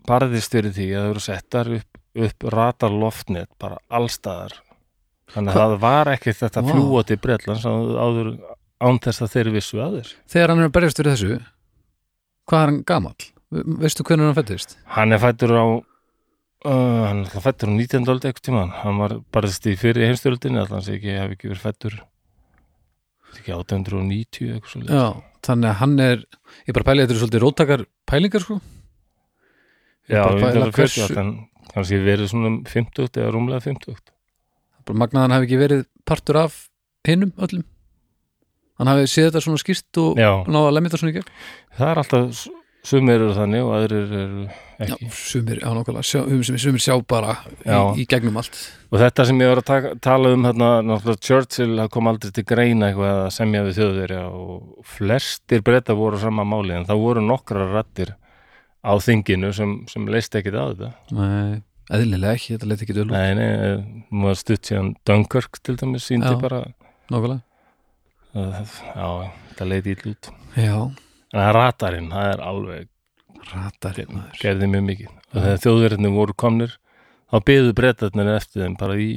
barðist fyrir því að það eru settar upp, upp ratar loftnet bara allstaðar þannig að það var ekki þetta wow. fljúoti breytlands áður án þess að þeir vissu að þér. Þegar hann er að berjast fyrir þessu Hvað er hann gamall? Ve- Veistu hvernig hann fættist? hann er fættur á uh, hann er fættur á 19. öld eitthvað tímann hann var barðist í fyrir heimstyröldinni allan sem ekki hef ekki verið fættur ekki 890 eitthvað Já, þannig að hann er Ég bara pæli þetta er svolítið róttakar pælingar sko Ég já, bara pæla 1940 hversu- en kannski verið svona um 50 eða rúmlega 50 bara magnaðan hafi ekki verið partur af hinnum öllum hann hafi séð þetta svona skýrt og já, náða að lemja þetta svona í gegn? Það er alltaf sumir eru þannig og aðrir eru Já, ekki. sumir, já, nákvæmlega, sjá, um, sumir, sumir sjá bara Já. í, í gegnum allt. Og þetta sem ég var að taka, tala um hérna, náttúrulega Churchill kom aldrei til greina eitthvað að semja við þjóðverja og flestir breyta voru sama máli en það voru nokkra rættir á þinginu sem, sem leist ekkit á þetta. Nei, eðlilega ekki, þetta leit ekki dölu Nei, nei, maður stutt síðan Dunkirk til dæmis síndi Já. bara Nákvæmlega já, það leiti ítl út. Já, en það er ratarinn, það er alveg ratarinn gerði mjög mikið. Og þegar þjóðverðinni voru komnir þá byðu breytarnir eftir þeim bara í,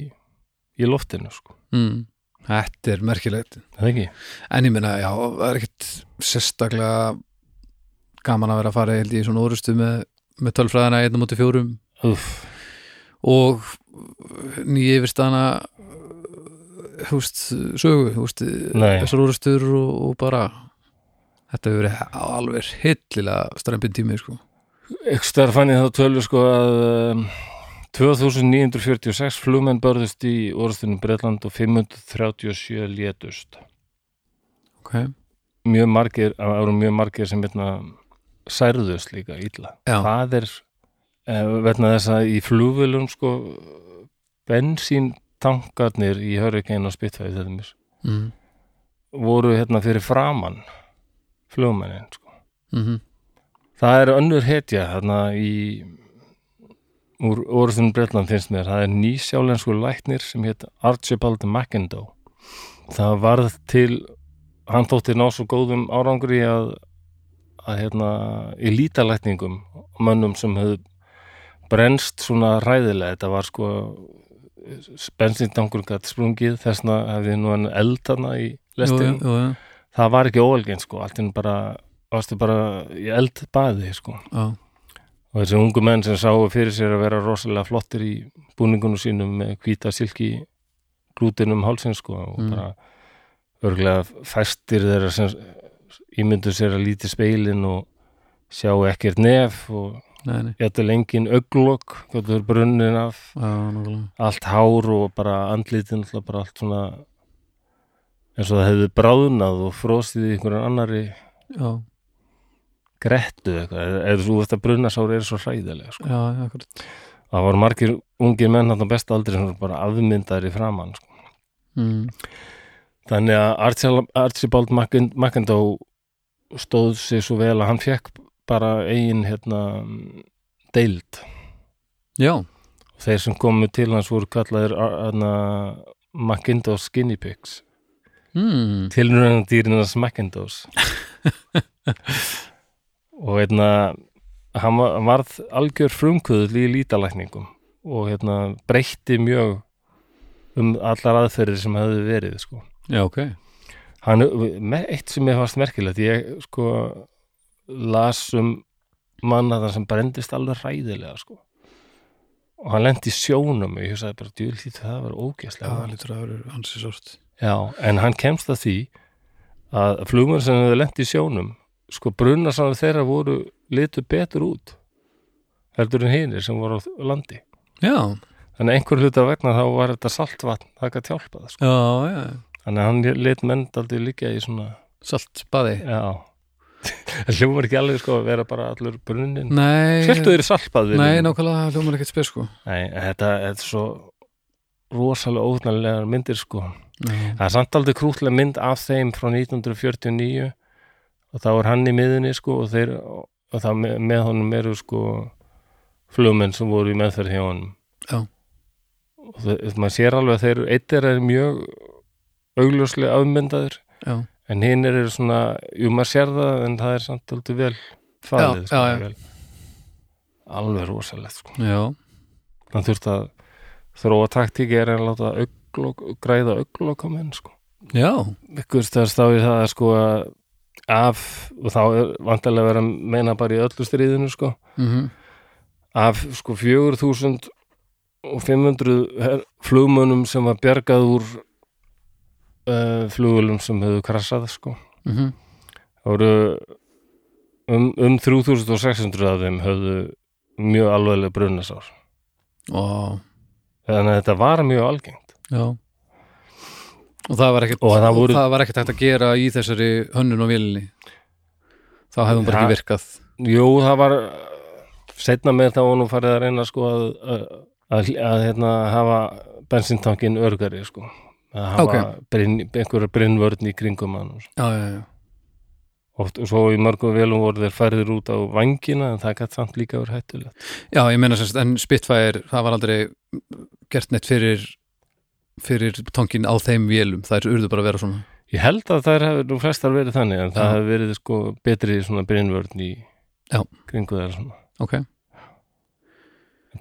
í loftinu sko, mm. Þetta er merkilegt. En ég meina, já, það er ekkit sérstaklega gaman að vera að fara held í svona orustu með, með tölfræðina 1.4 Úff, og nýja yfirstana húst, sögu húst, Nei. þessar úrstur og, og bara þetta hefur verið alveg hillilega strempin tími sko. Ekstar fann ég þá tölvu sko að um, 2946 flugmenn börðust í orðstunum Bretland og 537 létust. ok, Mjög margir, það voru mjög margir sem hérna særðust líka illa. já, Það er eh, vegna þess að í flugvölum sko bensíntankarnir í Hurricane og Spitfire þetta mis, mm, voru hérna fyrir framann flugmennin sko. mm Það er önnur hetja hérna í úr orðunum Bretland finnst mér. Það er nýsjálensku læknir sem heit Archibald McIndoe. Það varð til hann þótti ná svo góðum árangri að, að hérna í lítalækningum mönnum sem höfðu brennst svona ræðilega þetta var sko bensintangur gætt sprungið þessna hefði nú hann eldana í lestin jú, jú, jú, það var ekki óalginn sko allt inn bara, varstu bara í eldbaði sko. Já, og þessi ungu menn sem sáu fyrir sér að vera rosalega flottir í búningunum sínum með hvíta silki glútinum hálsinn sko og Mm. bara örgulega fæstir þeirra sem ímyndu sér að líti speilin og sjá ekkert nef og jættu lengin auglokk, hvað brunnin af. Já, allt hár og bara andlitin alltaf bara allt svona eins og það hefði bráðnað og frosið í einhverjan annari já, grettu eitthvað, eða þú veist að brunnasári er svo hræðilega sko. já, það voru margir ungir menn hann á besta aldri sem voru bara afmyndaðir í framann sko. mm, þannig að Archibald, McIndoe stóð sig svo vel að hann fekk bara eigin hérna deild. Já, og þeir sem komu til hans voru kallaðir hérna, McIndoe Skinny Pigs. Mm, tilröðan dýrinans McIndoes og hérna hann var- varð algjör frumkvöðul í lítalækningum og hérna breytti mjög um allar aðferðir sem hefði verið sko. já, ok. Hann, eitt sem ég fannst merkilegt ég sko las um manna þar sem brendist alveg ræðilega sko. Og hann lendi sjónum og ég hugsaði bara djúlít það var já, vont." lítur að vera hansi sárt. Já, en hann kemst að því að flugmenn sem hefur lent í sjónum sko brunarsannar þeirra voru litu betur út heldur en hinir sem voru á landi. Já, þannig að einhver hluta vegna þá var þetta saltvatn það gæti hjálpað sko. já, já, þannig að hann lit menn aldrei líka í svona salt baði já það hljómar ekki alveg sko að vera bara allur brunnin. Nei, Sveltu þeir í saltbað nei, nákvæmlega, það hljómar ekkert spes sko. Nei, þetta, er svo rosalega óþnarlegar myndir sko. Já, Það er samt aldrei krútlega mynd af þeim frá 1949 og þá er hann í miðunni sko og, þeir, og það með, með honum eru sko flugmenn sem voru í meðferð hjá honum. Já. og það, maður sér alveg að þeir eitt er mjög augljóslega afmyndaður. Já, en hinn eru svona, jú maður sér það en það er samt aldrei vel falið Já, sko, já, já. vel. alveg rosalegt sko. Það þurft að þróa taktíki er að láta auglok, græða auglok á menn sko já, ykkur í það að sko að af, og þá er vantarlega verið að meina bara í öllu stríðinu sko. Mhm. Af sko 4500 her- flugmönnum sem var bjargað úr uh, flugulum sem hefðu krassað sko. Mhm. Það voru um, um 3600 af þeim höfðu mjög alveglega brunasár. Og þannig að þetta var mjög algengt. Já. Og það var ekkert Og það voru- það var ekkert hægt að gera í þessari hönnun og vélinni? Þá hefðum bara ekki virkað. Jú, það var setna með það var nú farið að reyna sko að, að, að, að hérna, hafa bensintankin örgari sko að hafa Ok. brinn, einhverja brinnvörn í kringum hann og svo. Já, já, já, oft og svo í mörgum velum voru þeir færðir út á vangina en það gætt samt líka verið hættulegt. Já ég meina sérst en Spitfire, það var aldrei gert neitt fyrir fyrir tonkin á þeim vélum. Það er urðu bara að vera svona. Ég held að þær hefur nú flestar verið þannig en það hefur verið sko betri svona brinnvörn í Já. kringu þeir svona. Ok,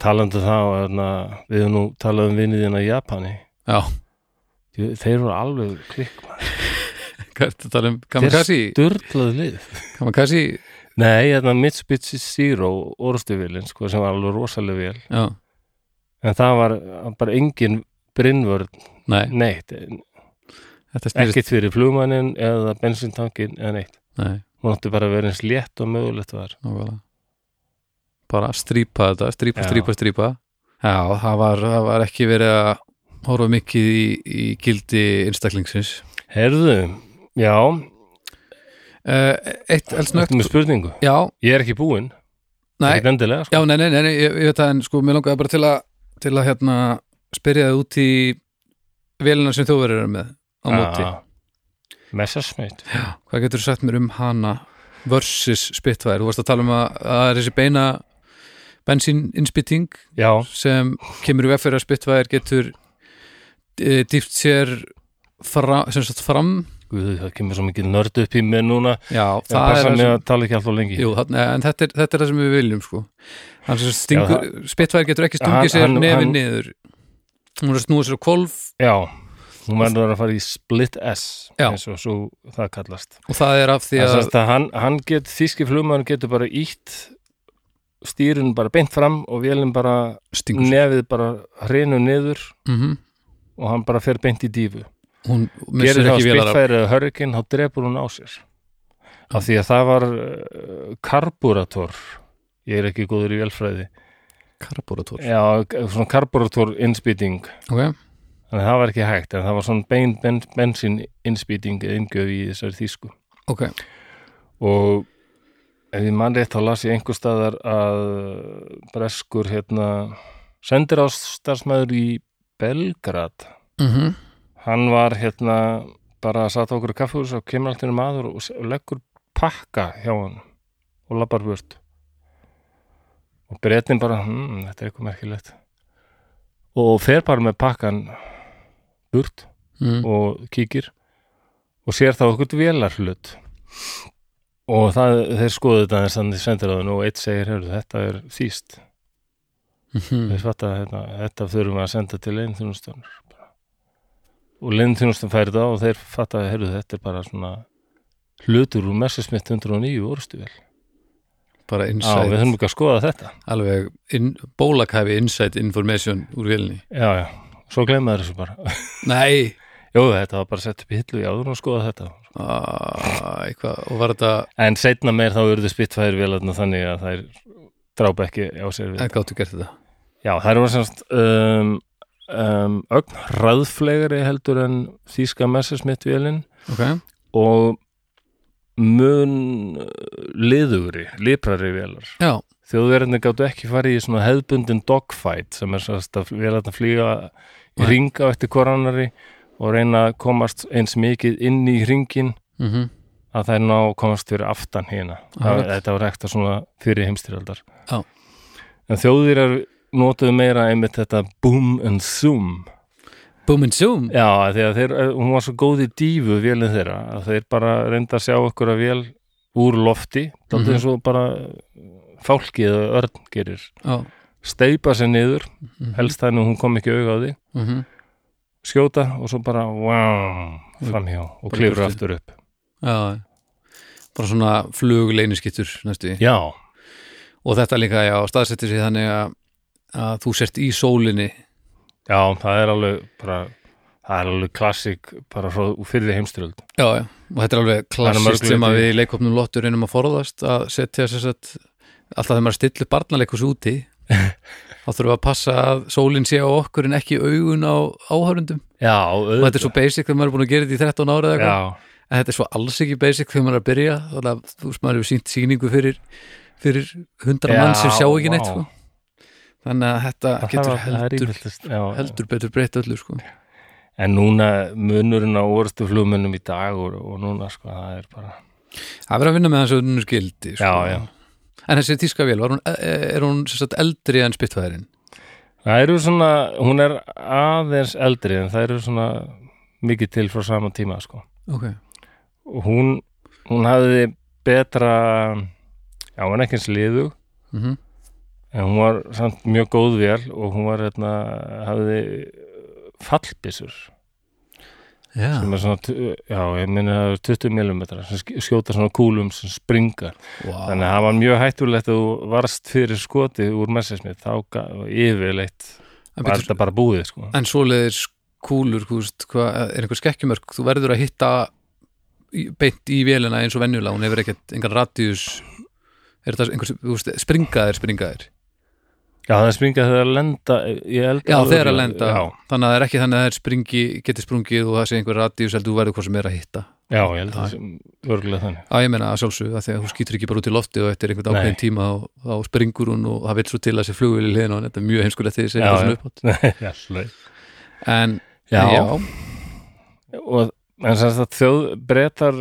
talandi um það hérna, við höfum nú talað um vinniðina í Japani. Já, Þeir þeir eru alveg klikk hvað er þetta um? Kamikaze? Sturlað lið. Kamikaze, Nei, hérna Mitsubishi Zero orðstuvilin, sko, sem var alveg rosalega vel. Já, en það var bara engin brinnvörn nei, neitt, ekkert fyrir flugmannin eða bensintankin eða neitt. Nei, hún átti bara að vera eins létt og mögulegt var. Nákvæmlega. Bara strípa þetta, strípa, Já. strípa, strípa. Já, það var, það var ekki verið að horfa mikið í, í gildi einstaklingsins. Herðu, já, uh, eitt eldsnögt eftir með spurningu? Já, Ég er ekki búinn, nei, ekki endilega sko. já, nei, nei, nei, nei ég, ég veit það en sko, mér langaði bara til að til að hérna spyrja það út í vélina sem þú verður með á móti, Ah, Messerschmitt hvað getur þú sagt mér um hana versus Spitfire, þú varst að tala um að að það er þessi beina bensíninnspýting Já, sem kemur í veg fyrir að Spitfire getur dýft sér fra, sem sagt fram. Guð, það kemur svo mikið nörd upp í mig núna. Já, Það það er það sem, tala ekki alltaf lengi. Jú, þarna, en þetta er, þetta er það sem við viljum sko. Spitfire getur ekki stungið sér nefið hann- niður. Hún er að snúa sér á kolf Já, hún verður að fara í split S Já. eins og svo það kallast. Og það er af því Það að að hann, hann get, þíski flugmaður getur bara ítt stýrun bara beint fram og vélinn bara stingur nefið bara hrinu niður. Mm og hann bara fer beint í dífu hún það ekki vélar af spilfæri eða hörgin, þá drepur hún á sér. Af því að það var uh, karburator. Ég er ekki góður í velfræði karburator. Já, svona karburator innspýting. Ok, þannig að það var ekki hægt en það var svona bein, ben, bensín innspýting eða inngjöf í þessari þýsku. Ok, og ef ég mann rétt þá las ég einhver staðar að breskur hérna sendir á starfsmæður í Belgrad. Mhm. Hann var hérna bara að sata okkur kaffehús og kemur alltaf maður og s- og leggur pakka hjá hann og labbar burt. Og breytin bara hm, þetta er eitthvað merkilegt. Og fer bara með pakkan burt mm. og kíkir og sér þá okkur vélarhlut. Og það, þeir skoðu þetta þess að þið sendir á þennu og eitt segir, þetta er þýst Mhm. þeir fatta að þetta, þurfum við að senda til leinþjónustan og leinþjónustan færi það og þeir fatta að heyrðu, þetta er bara svona hlutur úr Messersmith 109 orðstu vel? Bara Já, við insight, þurfum ekki að skoða þetta. Alveg in, bólakæfi insight information úr vélni Já, já, svo glemmaður þessu bara. Nei, Jú, þetta var bara sett upp í hillu, þú erum að skoða þetta. Ah, eitthvað og var þetta, En seinna meir þá urðu spittfæri vélarna þannig að þær drápa ekki á sér við. En gáttu gert þetta Já, þær var semst um, um, ögn hraðflegari heldur en þýska Messersmith vélin ok, og mun uh, liðugri, liprari vélar. já, Þjóðverðinni gáttu ekki farið í svona hefðbundin dogfight sem er sérst að vélarna flýga í ringa eftir korannari og reyna að komast eins mikið inn í ringin mhm að þær ná að komast fyrir aftan hérna. Þetta var ekta svona fyrir heimstyrjaldar. Já. En þjóðverjar notuðu meira einmitt þetta boom and zoom. boom and zoom? Já, því að þeir, hún var svo góð í dífu vélinn þeirra að þeir bara reynda að sjá okkur að vél úr lofti, þáttið Mhm. eins og bara fálkið eða örn gerir. já, Steipa sér niður, mhm, helst þannig að hún kom ekki auga á því, mhm, skjóta og svo bara wow, framhjá og klifur aftur upp. já. Bara svona flugleyniskittur næstu því. Já, og þetta líka, já, staðsettir sig þannig að, að þú sért í sólinni. Já, það er alveg bara, það er alveg klassik bara frá fyrir heimstyrjöld. já, já, og þetta er alveg klassist sem að við í leikopnum lottur reynum að forðast að setja sér sett alltaf þegar maður stillir barnaleikus úti þá þurfum við að passa að sólinn sé á okkur en ekki augun á áhörundum Já, og þetta er svo basic þegar maður er búin að gera þetta í 13 ára eða eitthvað. En þetta er svo alls ekki basic þegar maður er að byrja. Þannig að þú veist maður hefur sínt sýningu fyrir fyrir hundra mann sem sjá ekki neitt sko. Þannig að þetta það getur var- heldur, ímyndist, já. heldur betur breytt öllu sko. En núna munurinn á orðstu flugmönnum í dag og, og núna sko, það er bara það verður að vinna með þessu unnur skildi sko. Já, já. en þessi tíska vél, hún, er hún sagt, eldri en spyttfæðurinn Það eru svona, hún er aðeins eldri en það eru svona mikið til frá sama tíma sko. ok, og hún, hún hafði betra já, hún er ekki eins liðug mm en hún var samt mjög góð vél og hún var hérna, hafði fallbissur já, sem er svona, já, ég minni að það er 20 mm sem sk- skjóta svona kúlum sem springa. Wow. þannig að það var mjög hættulegt að þú varst fyrir skoti úr messismið þá yfirleitt var þetta bara búið sko. En svoleiðis kúlur, þú veist, hvað, er einhver skekkjumörk, þú verður að hitta beint í vélina eins og venjulega, hún hefur ekkert engan radius. Er þetta einhver, þú veist, springaðir, springaðir Já, það springa þegar að lenda Já, þeir að lenda, Já, þannig að það er ekki þannig að þeir springi, geti sprungið og það sé einhver radius heldur verður hvað sem er að hitta. Já, ég held að það sé örgulega þannig. Já, ég meina að sjálfsögðu að því að þú skýtur ekki bara út í lofti og eftir einhvern ákveðin tíma og þá springur hún og það vil svo til að sé flugvél í liðin og þetta er mjög heimskulegt að Já, það já. svona uppátt. En, já, já, og en sem sagt þjóð breytar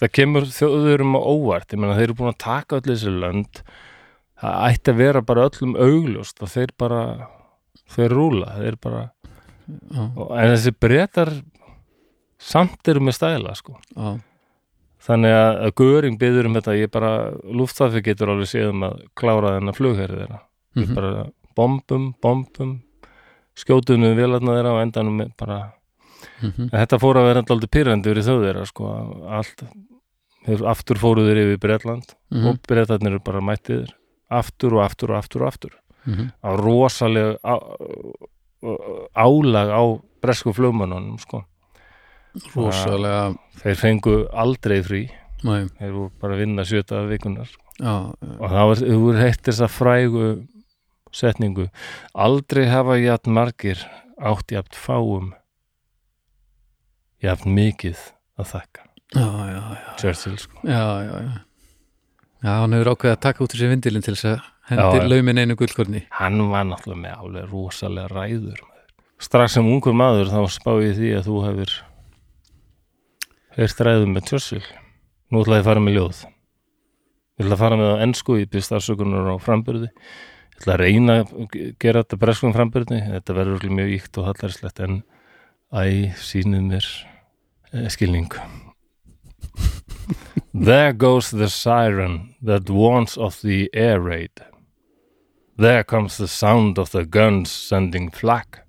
það kemur þjóðurum á óvart. Ég meina þeir eru búin að taka öll þessi lönd það ætti að vera bara öllum augljóst og þeir bara þeir rúla, þeir bara já, en þessi breytar samt eru með stæla sko. Já, þannig að, að Göring byður um þetta ég bara, lufthafi getur alveg séð um að klára þennan flugherri þeirra. Mhm, bara bombum, bombum skjótuðum vélarna þeirra og endanum bara mhm, En þetta fór að vera alltaf pyrrandur í þau þeirra sko, allt aftur fóruð þeir yfir Bretland mhm, og Bretlandir eru bara mættiðir aftur og aftur og aftur og aftur. Mhm, á rosalega á, álag á bresku flugmannunum sko. rosalega. Þeir fengu aldrei frí. Nei, þeir voru bara að vinna sjöta vikunar já, já, og það var, þú voru heitt þessa frægu setningu. Aldrei hafa jafn margir átt jafn fáum jafn mikið að þakka. Já, Churchill sko. Já, já, já. Já, hann hefur ákveðið að taka út þessi vindilin til þess að hendir laumin einu gullkorni. hann var náttúrulega með alveg rosalega ræður strax sem ungur maður þá spá ég því að þú hefur heyrt ræður með Churchill. Nú ætla ég að fara með ljóð. Ég ætla að fara með á ennsku í byrst afsökunar á frambyrði ég ætla að reyna að gera þetta breskum frambyrði þetta verður mjög íkt og hallarslegt en æ, sínum mér eh, skilning There goes the siren that warns of the air raid There comes the sound of the guns sending flak.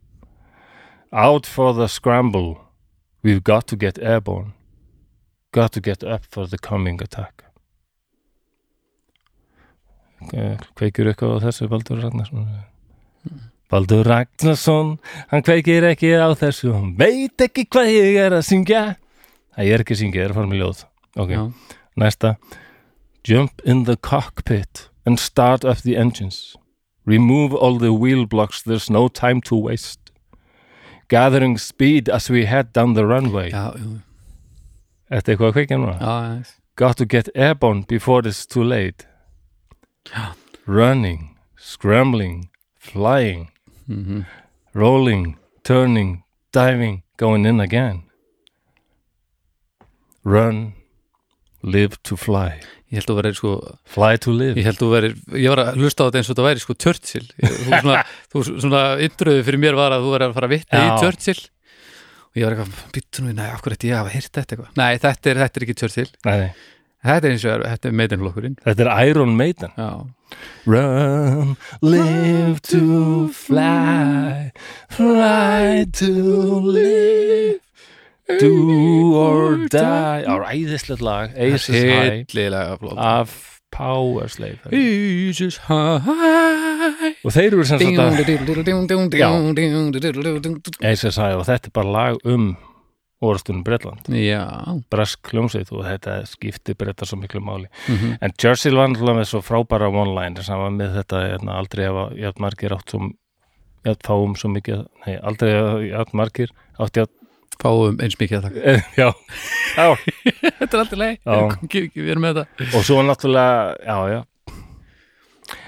Out for the scramble. We've got to get airborne. Got to get up for the coming attack. Eh, Kveikir eitthvað á þessu Baldur Ragnarsson? Baldur Ragnarsson, hann kveikir ekki á þessu, hann veit ekki hvað ég er að syngja. Það er ekki að syngja, ég er að fara með ljóð. Ok, Já, næsta. Jump in the cockpit and start up the engines. Remove all the wheel blocks, there's no time to waste. Gathering speed as we head down the runway. já, já, Þetta er eitthvað að núna? já, já, Got to get airborne before it's too late. Já. Running, scrambling, flying, mhm, rolling, turning, diving, going in again. Run, live to fly. Ég held að vera sko, Fly to live. ég held að vera, ég var að hlusta á þetta eins og þetta væri sko Churchill. Þú svona, þú svona indröðu fyrir mér var að þú verið að fara að vitna í. Churchill. Og ég var eitthvað, býttu nú, nei, af hverju ætti ég að hafa heyrt þetta eitthvað? Nei, þetta er, þetta er ekki Churchill. Nei. Þetta er eins og, er- þetta er meitinflokkurinn. Þetta er Iron Maiden. Já, Run, live to fly, fly to live, do or die. Á ræðislegt lag, Aces High hillilega flott. af Power Slave. Jesus high Og þeir eru sem sagt Aces High og þetta er bara lag um orðstunum Bretland. Já Bresk hljómsveit og þetta skipti brettar svo miklu máli. Mhm. En Churchill var náttúrulega með svo frábæra one-liner sem var með þetta hérna, aldrei hafa margir átt svo fáum svo mikið, nei, aldrei hafa margir átt Fáum eins mikið að taka Eh, já, já, Þetta er alltaf leið. Við erum með þetta. Og svo náttúrulega já, já.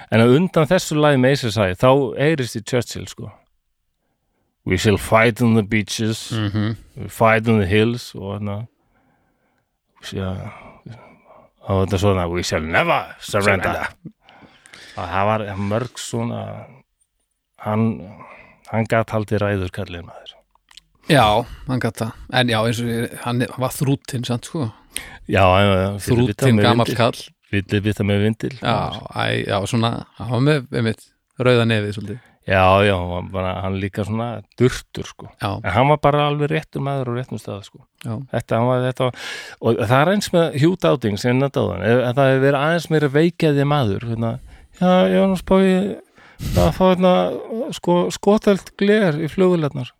En að undan þessu lagi með High þá heyrist í Churchill sko. We shall fight on the beaches. Mhm. we fight on the hills og hérna og þetta svona We shall never surrender. Og það var mörg svona hann hann gat haldið ræður kallið maður Já, hann gata En já, eins og hann var þrútinn samt sko. Já, Þrútinn gamall kall Villið vita með vindil. Já, æ, já, svona Hann var með, með rauða nefið svolítið. Já, já, hann, bara, hann líka svona durtur sko. Já, En hann var bara alveg réttur maður og réttum stað sko. já, Þetta, hann var þetta og það er eins með Hugh Dowding sem þann, það hefur verið aðeins meira veikjaði maður hérna, já, ég var nú spáði það fá hérna sko, skotelt gler í flugulefnar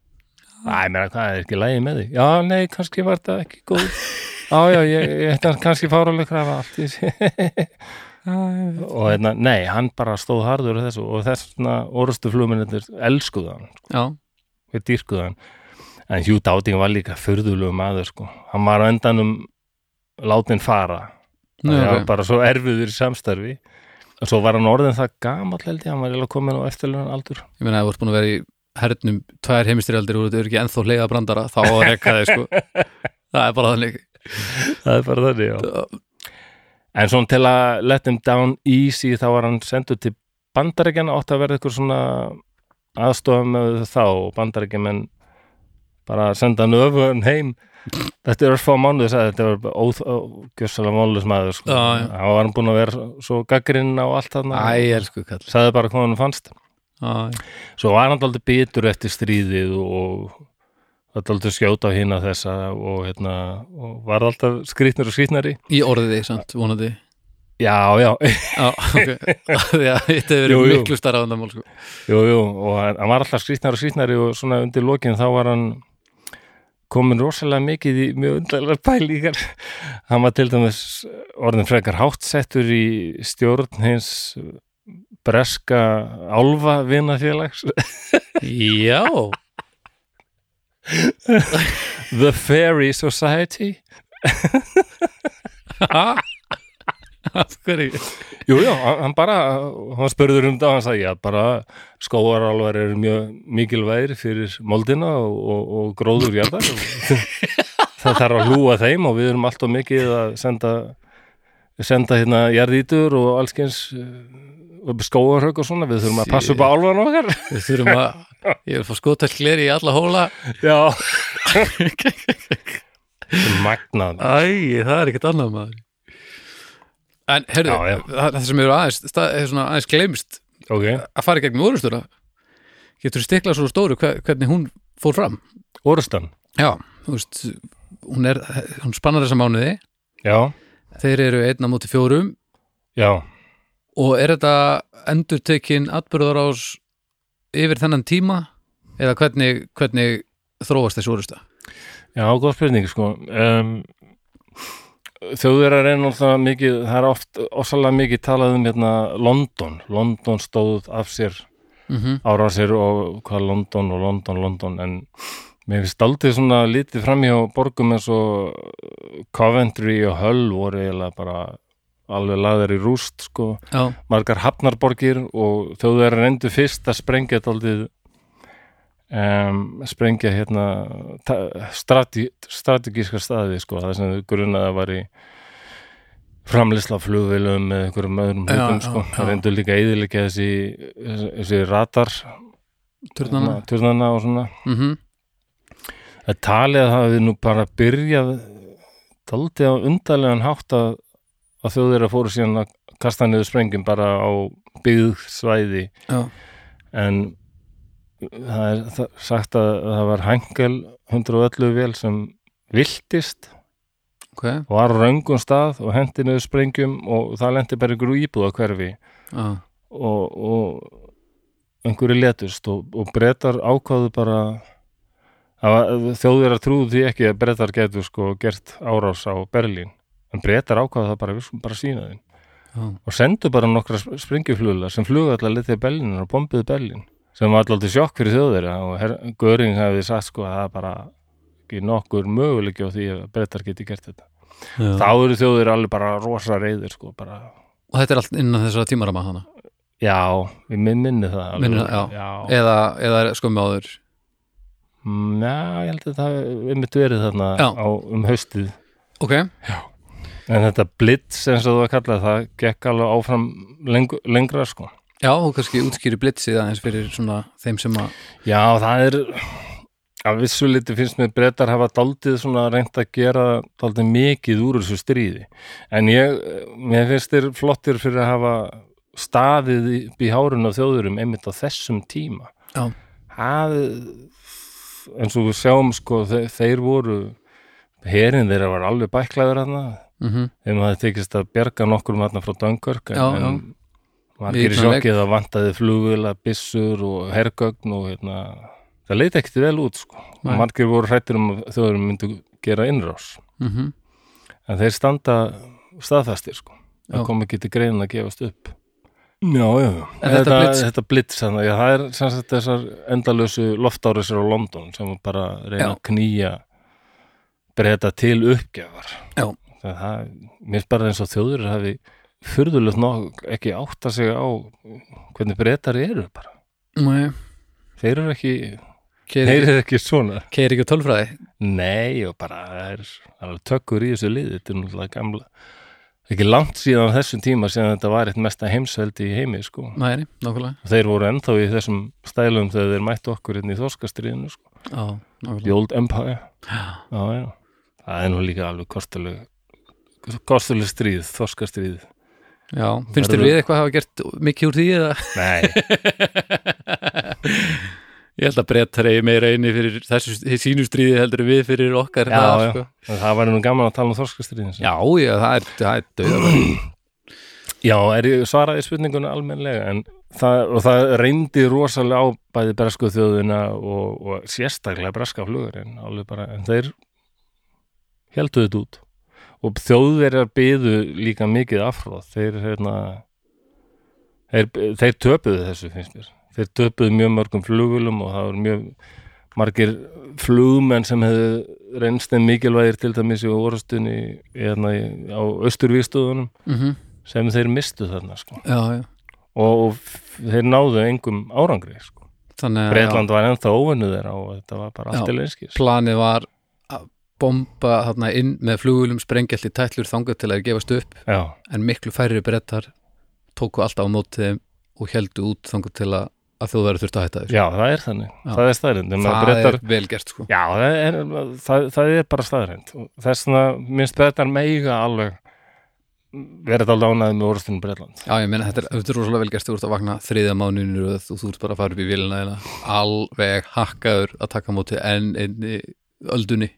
Æ, mér að hvað er ekki lægi með því Já, nei, kannski var þetta ekki góð. Já, já, ég, þetta er kannski fáraleg krafa allt í sig og hérna, nei, hann bara stóð harður á þessu og þessna orustu flugmennir elskuðu hann, já, við dýrkuðu hann. En Hugh Dowding var líka furðulegu maður sko, hann var á endanum látin fara. Nú, það var ok. bara svo erfiður í samstarfi. Og svo var hann orðin það gamall held ég, hann var komin á eftirlega aldur ég meina að þú ert búin að vera í hernum tvær heimistyrjaldir og þú ert ekki ennþá hleyða brandara þá að rekka þig sko. Það er bara þannig. Það er bara þannig, já. En svona til að let him down easy þá var hann sendur til bandarækjana átt að verða eitthvað svona aðstofa með þá. Og bandarækjumenn bara senda hann öfum heim. Þetta er fá mánuðis að þetta var ógjössalega mánuðis maður sko. Já, já. hann var búin að vera svo gaggrinn á allt þarna. Æ, elsku kall sagði bara hvað hann fannst svo var hann aldrei bitur eftir stríðið og þetta aldrei skjóta á hina þessa og, hérna, og var alltaf skrýtnir og skrýtnari. Í orðiði, samt, vonandi? Já, já, Já, ok. Já, þetta hefur verið miklu starra vandamál sko. Jú, jú, og hann var alltaf skrýtnari og skrýtnari og svona undir lokin þá var hann komin rosalega mikið í mjög undlega pælíkar. Hann var til dæmis orðin frekar hátsettur í stjórn hins breska álfa vinafélags. Já. The Fairy Society. Af hverju? Jú, jú, hann bara hann spurður um það, hann sagði, já, bara skóarálvar eru mjög mikilvægir fyrir moldina og, og, og gróður jarðar og það þarf að hlúa þeim og við erum alltaf mikið að senda senda hérna jarðítur og allskyns skóarhaug og svona, við þurfum að passa upp á álvan okkar. Við þurfum að Ég vil fá skotall gleri í alla hóla. Já. Magnað. Æ, það er ekkert annað maður. En, herðu, Já, já. það, það sem hefur aðeins stað, er svona aðeins gleymst. Ok, að fara í gegnum orðustuna Getur stiklað svo stóru hve- hvernig hún fór fram? Orustan Já, þú veist hún, er, hún spannar þessa mánuði. Já, Þeir eru einn á móti fjórum. Já og er þetta endur tekin atbyrðarás yfir þennan tíma? Eða hvernig, hvernig þróast þessi orusta? Já, góð spurning sko. Um, Þjóðverðar er náttúrulega mikið það er oft ósalega mikið talað um hérna London, London stóð af sér Mm árásir og hvað London og London, London. En mér finnst aldrei svona lítið fram hjá borgum eins og Coventry og Hull voru eiginlega bara alveg laðir í rúst sko. Já, margar hafnarborgir og þjóðverðar reyndu fyrst að sprengja daldið um, sprengja hérna strati, strategíska staði sko, það sem grunnaða var í framlisla flugvélum með einhverjum öðrum hlutum sko, það reyndu líka eðilega þessi, þessi radar turnana. turnana og svona. Mm talið að það hefði nú bara byrjað daldið á undarlegan hátt að, að þjóðverðar fóru síðan að kasta niður sprengjum bara á byggð svæði Já, en það er það, sagt að það var Hengel 111 vél sem viltist ok. og var á röngum stað og hendi niður sprengjum og það lendi bara ykkur íbúða hverfi Já, og, og einhverju letust og, og brettar ákváðu bara þjóðverðar trúðu því ekki að brettar getur sko gert árás á Berlín en brettar ákváðu það bara, við skulum bara sína þeim. Já, og sendu bara nokkra sprengjuflugla sem flugu allar litið Berlín og bombiðu Berlín sem var alltaf sjokk fyrir þjóðverja. Og Göring hefði sagt sko að það bara ekki nokkur möguleiki á því að brettar geti gert þetta. Já. þá eru þjóðverja alveg bara rosa reyðir sko bara Og þetta er allt innan þessara tímarama hana? Já, við minn minni það alveg. Minnir það, já. eða, eða skömmu áður? Mm, já, ég held að það er mitt verið þarna Já. á, um haustið. Ok, en þetta blitz eins og þú að kalla það gekk alveg áfram leng lengra sko. Já, og kannski útskýri blitzið aðeins fyrir svona þeim sem að Já, það er að vissu liti finnst mér brettar hafa daldið svona reynt að gera daldið mikið úr þessu stríði. En ég, mér finnst þér flottir fyrir að hafa staðið í hárun á þjóðurum einmitt á þessum tíma. Já. það eins og við sjáum sko þeir, þeir voru herin þeirra var alveg bæklaður hana mm þeim hafði tekist að bjarga nokkur um þarna frá Dunkirk en, margir í sjokkið það vantaði flugvila, byssur og hergögn og hérna það leit ekkert vel út sko. Margir voru hrættir um að þjóðurum myndu gera innrás. Mm en þeir standa staðfastir sko. Það kom ekki til greinin að gefast upp. Já, já, En þetta blitz- þetta blitz já, það er sem sagt þessar endalösu loftárisir á London sem bara reyna Já. að knýja breyta til uppgjafar. Já. það, það, mér er bara eins og þjóður hafi furðulegt nokk ekki átta sig á hvernig breytar eru bara. Nei, þeir eru ekki, keiri, þeir eru ekki svona. Keiri ekki tölfræði? Nei og bara það er alveg tökkur í þessu lið þetta er náttúrulega gamla ekki langt síðan á þessum tíma síðan þetta var eitt mesta heimsveldi í heimi sko. Nei, og þeir voru ennþá í þessum stælum þegar þeir mættu okkur inn í þorskastriðinu sko. Já, The Old Empire. Já, já. Það er nú líka alveg kostuleg kostuleg stríð, þorskastríð Já, finnst þér við eitthvað hafa gert mikið úr því eða? nei, Ég held að brettar eigi meira inni fyrir þessu þessu sínu stríði heldur en við fyrir okkar já, það, já. sko. það var nú gaman að tala um þorskastriðin já, já, það er, það er döða já, er ég svaraði spurningunni almennlega en það, og það reyndi rosalega á bæði bresku þjóðina og, og sérstaklega breska alveg bara, en þeir heldu þetta út og þjóðverjar byðu líka mikið afhróð þeir hérna þeir, þeir töpuðu þessu finnst mér þeir töpuðu mjög mörgum flugulum og það var mjög margir flugmenn sem hefðu reynst þeim mikilvægir til dæmis í orðstunni hérna, á austurvíkstöðunum mm sem þeir mistu þarna sko. Já, já og, og þeir náðu engum árangri sko. Breitland var ennþá óvennu þeirra og þetta var bara Já. allt til einskis planið var bomba þarna inn með flugulum sprengjalt í tætlur þangað til að gefast upp. Já, en miklu færri brettar tóku alltaf á móti þeim og heldu út þangað til að, að þjóðverður þurfti að hætta þessu. Já, það er þannig. Já. það er staðrind það brettar, er vel gert sko. Já, það er, það, það er bara staðrind þess vegna minnst brettar meiga alveg verið að lánaði með orðstunum Breitland Já, ég meina, þetta er, er rosalega vel gert. Þú ert að vakna þriðja mánuðinu og þú ert bara að fara upp í þeirna alveg hakkaður að taka móti enn einni öldunni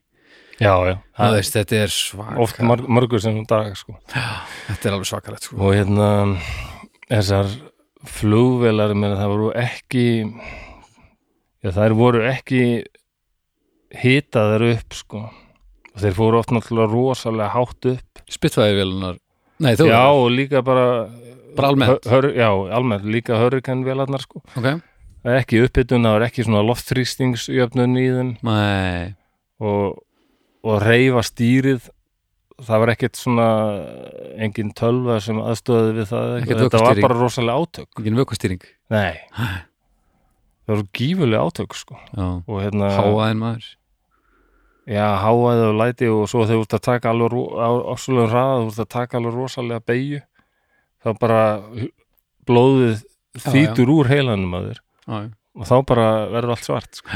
já, já, það er veist, þetta er svaka oft marg, margur sem dag sko. þetta er alveg svakalegt sko. Og hérna þessar flugvelar menn það voru ekki já, þær voru ekki hitaðar upp sko. Og þeir fóru oft náttúrulega rosalega hátt upp. Spitfæði vélunar, nei þú já og líka bara Bara almennt? já, almennt, líka hörrikanvélarnar sko. Ok, Það er ekki uppbytun, það var ekki svona loftþrýstingsjöfnun í þeim. Nei. Og, og reyfa stýrið það var ekkert svona engin tölva sem aðstöði við það þetta var bara rosalega átök. Ekki vökkustýring nei. Það voru gífulega átök sko. Já, og hérna, háaðin maður? Já, háaði og læti og svo þú ert að taka alveg ro- á ásvöldum hraða, þú ert að taka alveg rosalega beigju þá bara blóðið Já, þýtur úr heilanum að þér. Já, já. og þá bara verður allt svart sko.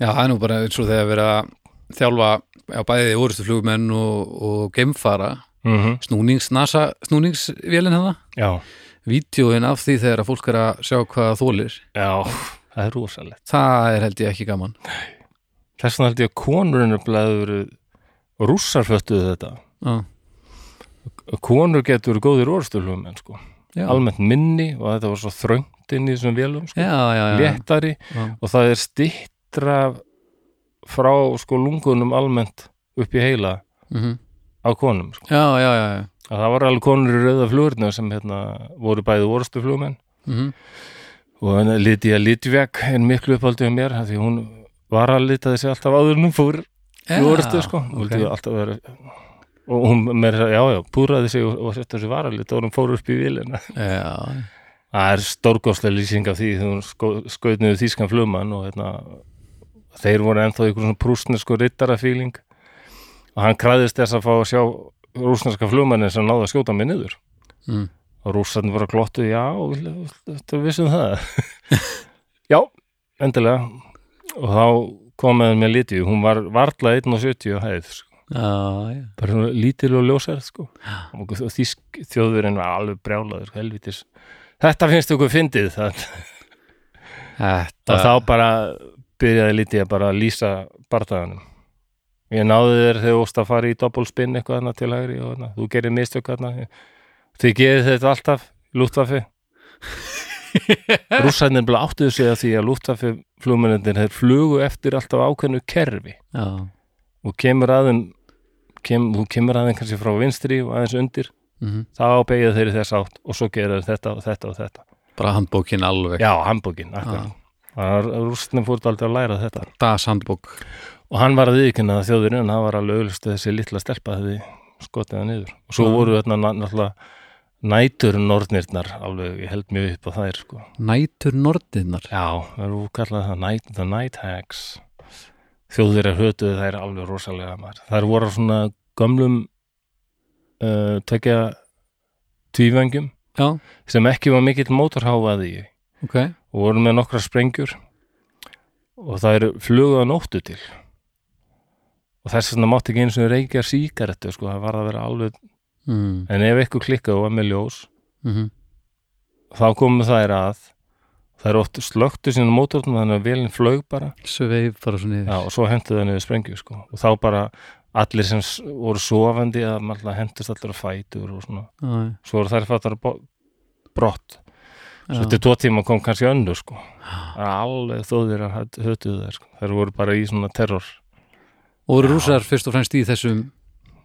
já, það er nú bara eins og þegar verið að þjálfa já, bæði orustu flugmenn og, og geimfara. Mm snúnings, NASA, snúningsvélin hefða já, vídjóin af því þegar að fólk er að sjá hvað þólir já, það er rosalegt. Það er held ég ekki gaman. Þess vegna held ég að konurinn er blæður rússar föttuðu þetta. Já, konur getur góðir orðstölum en sko, já, almennt minni og þetta var svo þröngt inn í þessum vélum sko, já, já, léttari og það er stittra frá sko lungunum almennt upp í heila Mhm. á konum sko. já, já, já, að það var alveg konur í rauða flugurna sem hérna, voru bæði orðstuflugmenn Mhm. og henni Lydia Litvek er miklu uppáldið mér því hún var að lita þessi alltaf áður en hún fór Já, flugurstu sko ok. okay. vera og hún þess að já já púraði sig og, og sett þessi varalit og hún fór upp í vilina já, það er stórgóðslega lýsing af því þegar hún sko, skaut niður þýskan flugmann og hérna, þeir voru ennþá ykkur svona prúsnesku rittarafíling og hann kræðist þess að fá að sjá rúsneska flugmannin sem náði að skjóta mig niður mm. og rússarnir voru að glottu já, þetta vissum það já, endilega og þá komaði með litið hún var varla 1.70 hæð sko. já, já. bara svona lítil og ljósærð sko. og þýsk þjóðurinn var alveg brjálaður helvitis þetta finnst ykkur fyndið það þetta og þá bara byrjaði lítið að bara lýsa bardaganum. Ég náði þér þegar óst að fara í doppelspinn eitthvað þarna til hægri og þarna, þú gerir mistök þarna. Þið gerir þetta alltaf lúttvafi rússarnir bara áttuðu sig að því að lúftaffi flugmennir þeir flugu eftir alltaf ákveðnu kerfi. Já, og kemur aðein kem, þú kemur aðein kannski frá vinstri og aðeins undir. Mm þá beigja þeir þess átt og svo gera þeir þetta og þetta og þetta. Bara handbókin alveg. Já, handbókin, akkur rússarnir fór aldrei að læra þetta. Das handbók. Og hann var að viðkynna þjóðurinn en hann var alveg auðvist þessi litla stelpa hefði skotið hann niður. Og svo Já. voru þarna na- náttúrulega nætur nornirnar alveg, ég held mjög upp á þær sko. nætur norðinnar já, það eru kallað það night, the night hags þjóðir er hötuð þær alveg rosalega maður. þær voru á svona gömlum uh, tekja tvívengjum sem ekki var mikill mótorháfaði í. Ok, og voru með nokkra sprengjur og það eru flugu að nóttu til. Og þess vegna mátti ekki eins og reykja síkarettu sko, það var að vera alveg mm. en ef eitthvað klikkaði og var með ljós Mm þá komu þær að. Það eru oft slöktu sína mótornum þannig að velin flög bara. Bara já, og svo hentu það niður sprengju sko. og þá bara allir sem voru sofandi að hendust allir að fætur og svona, já, svo voru þær fattar brott, svo eftir tvo tíma kom kannski önnur sko, það alveg þóðir að hötuðu þær sko. þær voru bara í svona terror. Og voru rússar fyrst og fremst í þessum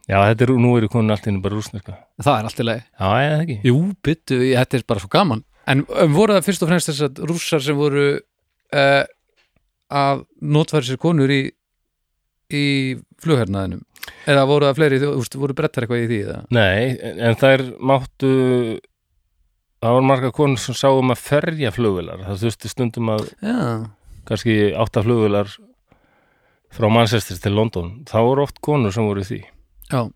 já, þetta er, nú eru konin allt inni bara rúsneska það er allt í lagi. Já, eða ekki? Jú, byttu, þetta er bara svo gaman. En um, voru það fyrst og fremst þess að rússar sem voru uh, að notfæri sér konur í í flughernaðinum eða voru það fleiri, þú veist, voru brettar eitthvað í því eða? Nei, en en þær máttu það var marga konur sem sáum að ferja flugvilar það þurfti stundum að já, kannski átta flugvilar frá Manchester til London. Þá voru oft konur sem voru því. Já.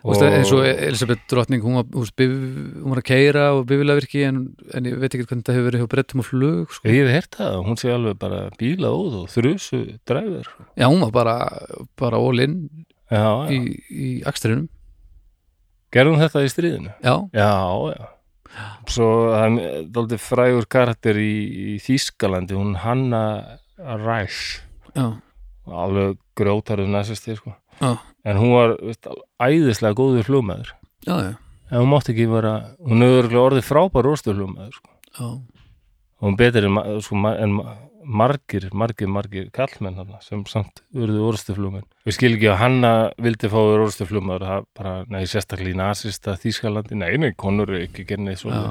Og eins og Elisabeth Drottning hún var, hún var að keira og bifilavirki en, en ég veit ekki hvernig það hefur verið hjá brettum og flug sko. ég hef heyrt það, hún sé alveg bara bíla óð og þrusu dræfur já, hún var bara, bara já, í, í akstrinum. Gerðum þetta í stríðinu? Já, já, já svo það er dálítið frægur karakter í, í Þýskalandi, hún Hanna Reich já, alveg grjótarður næsisti sko. en hún var veist, æðislega góður já, en hún mátti ekki vera hún hefur orðið frábær orðstuflugmaður sko. já. og hún betur en, sko, en margir, margir, margir kallmenn hana, sem samt urðu orðstuflugmenn við skil ekki að hanna vildi fá verið orðstuflugmaður það bara, nei, sérstaklega í nasista Þýskalandi, nei, nei, konur ekki gerði neitt svona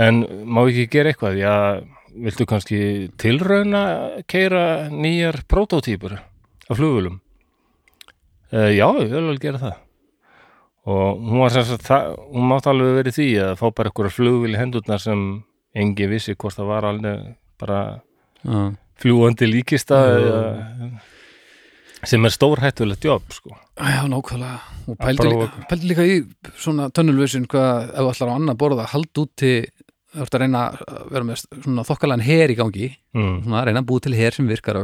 en má ekki gera eitthvað, já viltu kannski tilrauna keira nýjar protótípur af flugvölum uh, já, ég vil alveg gera það. Og hún var sem sagt það, hún mátt alveg verið því að fá bara eitthvað flugvél í hendurnar sem engin vissi hvort það var alveg bara já. fljúandi eða, sem er stórhættulegt jobb sko. Já, nákvæmlega. Og pældi, líka, pældi líka í svona tönnulvösin hvað ef þú ætlar á annað borða hald úti þú ert að reyna að vera með svona þokkalega her í gangi. Mm. svona að reyna að búa til her sem virkar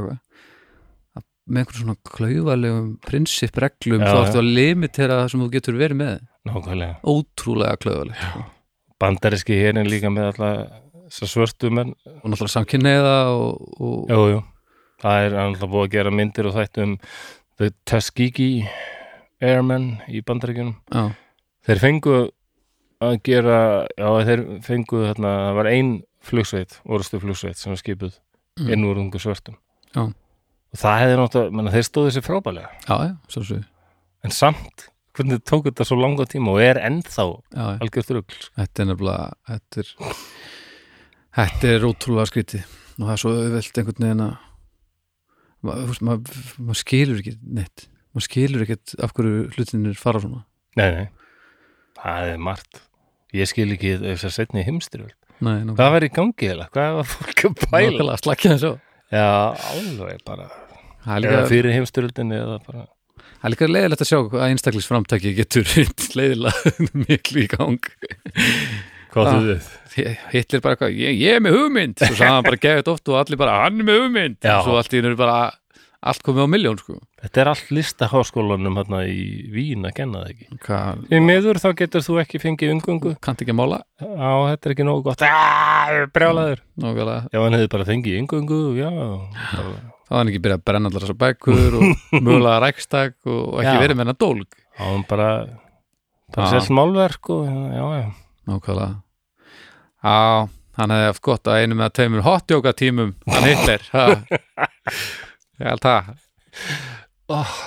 með einhverjum svona klaufalegum prinsippreglum Já, þá ertu að limitera það sem þú getur verið með. Nákvæmlega. Ótrúlega klaufaleg sko. bandariski herin líka með alla þessar svörtu menn og náttúrulega samkynniða og, og jú, jú. það er alltaf búið að gera myndir og þættu um The Tuskegee Airmen í bandaríkjunum já, þeir fengu að gera já þeir fengu þarna það var ein flugsveit, orustu flugsveit sem var skipuð Mm. inn úr ungu svörtum Já. og það hefði náttúrulega, þeir stóðu sér frábælega já, já, svo svo en samt, hvernig tók þetta svo langa tíma og er ennþá rugl sko. þetta er nefnilega þetta er, þetta er ótrúlega skrítið. Og það er svo auðvelt einhvern veginn að ma- maður ma skilur ekki neitt. Maður skilur ekkert af hverju hlutinir fara svona. Nei, nei, það er margt. Ég skil ekki þess að heimstyrjöld Nei, nákvæmlega, hvað var í gangi eða, hvað var fólk að á. já, alveg bara. Er eða líka, fyrir heimstyrjöldinni eða bara það er líka leiðilegt að sjá hvað einstaklisframtæki getur leiðilega miklu í gang hvað Ah. þú við Hitler bara eitthvað, ég, ég er með hugmynd. Svo sagði hann bara gefið oft og allir bara hann er með hugmynd. Já. og svo allt í einu er bara allt komið á miljón sko. Þetta er allt listaháskólanum hérna í Vín að kenna það ekki. Hvað, í miður þá getur þú ekki fengið umgöngu kannt ekki að mála? Á, þetta er ekki nógu gott. Brjálaður. Nákvæmlega. Já, hann hefði bara fengið umgöngu já, þá var hann ekki byrjað að brenna allar þessar bækur og mögulega rækstak og, og ekki Já. verið með hennar dólg. Á hann bara bara Já. selt málverk og já, já, nákvæmlega. Já, hann hefði haft gott að einu með tveimur hotjóka tímum hann Hitler ha. Ég held það. Oh.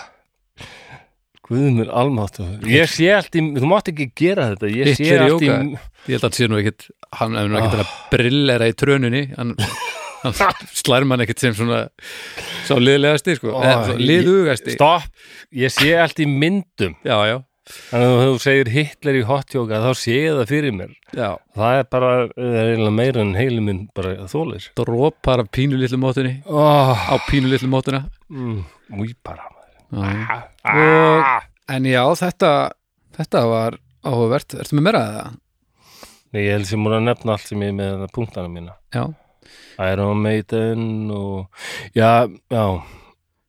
Guðmur almáttu Ég sé allt í, þú mátt ekki gera þetta. Ég sé allt í. Ég held að hann sé nú ekkit hann hefur nú ekkit að brillera í trönunni. Hann, slær mann ekkit sem svona sá liðlegasti sko, liðugasti. Stopp, ég sé allt í myndum. Já, já, Þannig að þú segir Hitler í hotjóka þá sé ég það fyrir mér. Já. Það er bara, er meira en heili minn bara þólir drópar af pínu litlu mótunni. Oh. á pínu litlu mótuna. Mm, Új bara ah, ah. En já, þetta þetta var áhugavert. Ertu með meira að það? Nei, ég held sem múin að nefna allt sem ég með punktana mína. Já, Iron Maiden og já, já.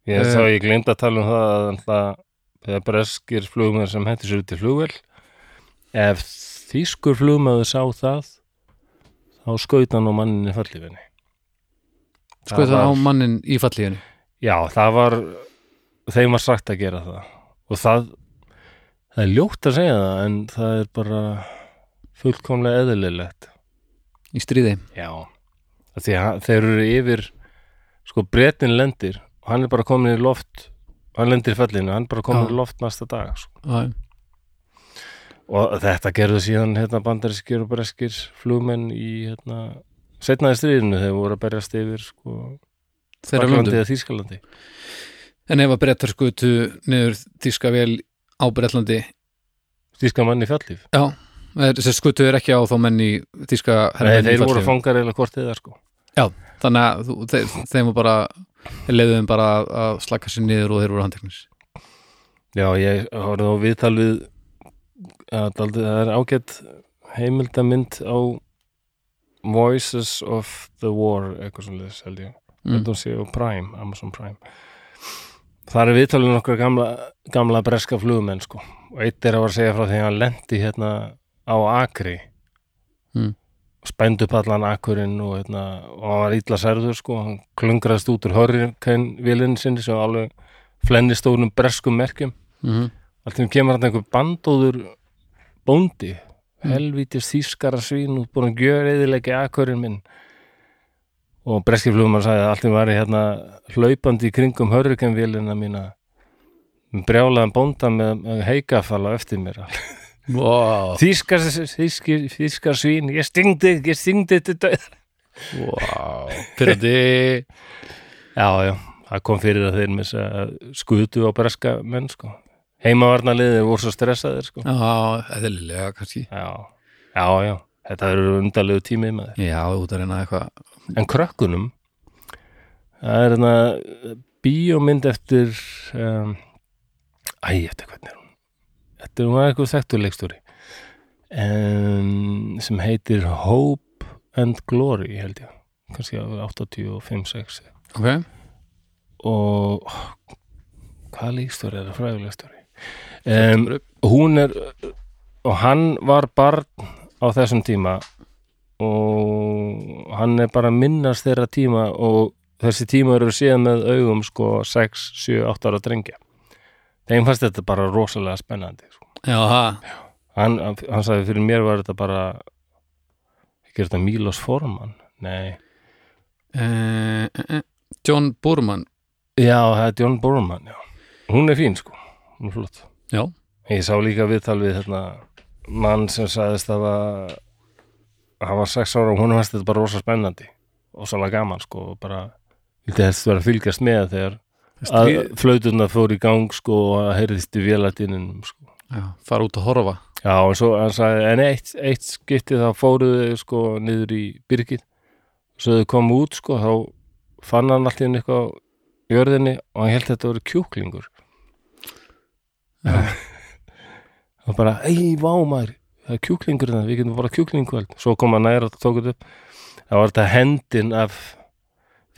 Ég sá ég gleymd að tala um það að þegar breskir flugmenn sem hendur sér út í flugvel ef þýskur flugmaður sá það þá skaut hann á manninni fallífinni sko það á mannin í fallíðinu Já, það var þeim var sagt að gera það. Og það það er ljótt að segja það en það er bara fullkomlega eðlilegt. Í stríði? Já, að þeir eru yfir sko bretin lendir og hann er bara komin í loft hann lendir fellinu, hann bara komin Já. í loft næsta dag sko. Já, og þetta gerðu síðan hérna, bandarískir og breskir flugmenn í hérna, setnaði stríðinu þegar voru að berjast yfir sko, Fraklandi eða Þýskalandi. En ef að brettar skutu niður þýska vel á Bretlandi? Þýska mann í fallíf Já, þessi skutu er ekki á þá menn í þýska Nei, hermenn í þeir voru fangar eða hvort eða sko. Þannig að þeim var bara leiðum bara að, að slaka sér niður og þeir voru handteknis Já, ég horfði á viðtal við að það er ágætt heimildamynd á Voices of the War eitthvað svona þess held ég mm. mm. sé á Prime, Amazon Prime Það er viðtalið nokkra gamla, gamla breska flugumenn sko og eitt er að var að segja frá því að hann lendi hérna á Akri. Spændu upp allan Akurinn og, hérna, og hann var illa særður sko. Hann klungraðist út úr hurricane vélinn sinni sem alveg flennistónum breskum merkjum. Mm. Allt í einu kemur hann einhver bandóður bóndi, Mm. helvítis þýskara svín út búin að gjöra eðilegja akkurinn minn. Og breskiflugum sagði að allt í einu var ég hérna hlaupandi í kringum hörrukenvélina mína. Brjálaðan bónda með, heikafalla eftir mér wow. þýskar, þýskir, þýskar svín. Ég stingdi, ég stingdi döð. Wow. Pyrrandi já, já, það kom fyrir að þeir með þess að skutu á breska menn sko. Heimavarnaliðið voru svo stressaðir sko. Já, eðlilega kannski. Já, já, já, þetta eru undalegu tímið með þér. Já, út að reyna eitthvað. En krökkunum, það er hérna bíómynd eftir, um, æ, eftir hvernig er hún? Þetta er hún eitthvað þekktur leikstúri um, sem heitir Hope and Glory, held ég, kannski á 85-6 Ok, og oh, hvað leikstúri er það? Fræguleikstúri? Um, hún er og hann var barn á þessum tíma og hann er bara minnast þeirra tíma og þessi tíma eru síðan með augum sko 6, 7, 8 ára drengja þeim fannst þetta bara rosalega spennandi sko. já, hann, hann sagði fyrir mér var þetta bara ekki þetta Mílos Forman nei, eh, eh, eh. John Borman já það er John Borman já. hún er fín sko, er flott Já, Ég sá líka viðtal við hérna, mann sem sagðist að hann var sex ára og hún fannst þetta bara rosa spennandi og svolítið gaman sko og bara vildi helst vera að fylgjast með þegar að flauturna fór í gang sko og heyrðist í vélatinninum sko. já fara út að horfa. Já, en svo hann sagði, en eitt, eitt skipti þá fóruðu sko niður í byrgið svo þau komu út sko þá fann hann allt í henni eitthvað á jörðinni og hann held þetta að vera kjúklingur og bara, ei, vá maður það er kjúklingur það, við getum bara kjúklingkvöld. Svo kom hann nær og tók þetta upp. Það var þetta hendin af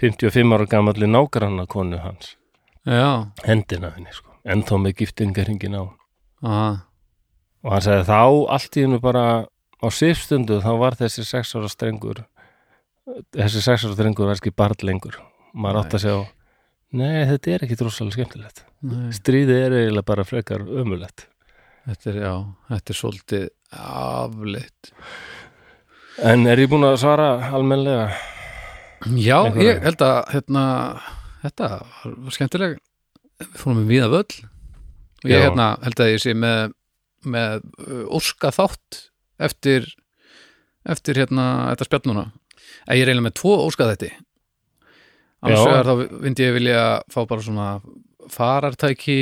55 ára gamalli nágranna konu hans, Já, hendin af henni sko, ennþá með giftingaringin á aha, og hann sagði þá allt í hennu bara á sifstundu þá var þessi sex ára strengur þessi sex ára strengur var ekki barn lengur. Maður átt að segja nei þetta er ekki drossalega skemmtilegt. Nei, stríðið er eiginlega bara frekar ömulegt þetta er, já, þetta er svolítið afleitt. En er ég búin að svara almennlega? Já, Einhverju. ég held að hérna, þetta var, skemmtileg. Við fórum við víða völl. Og ég hérna, held að ég sé með, með uh, óska þátt eftir eftir hérna þetta spjall núna. Að ég er eiginlega með tvo óska þetta. Annars vegar þá myndi ég vilja fá bara svona farartæki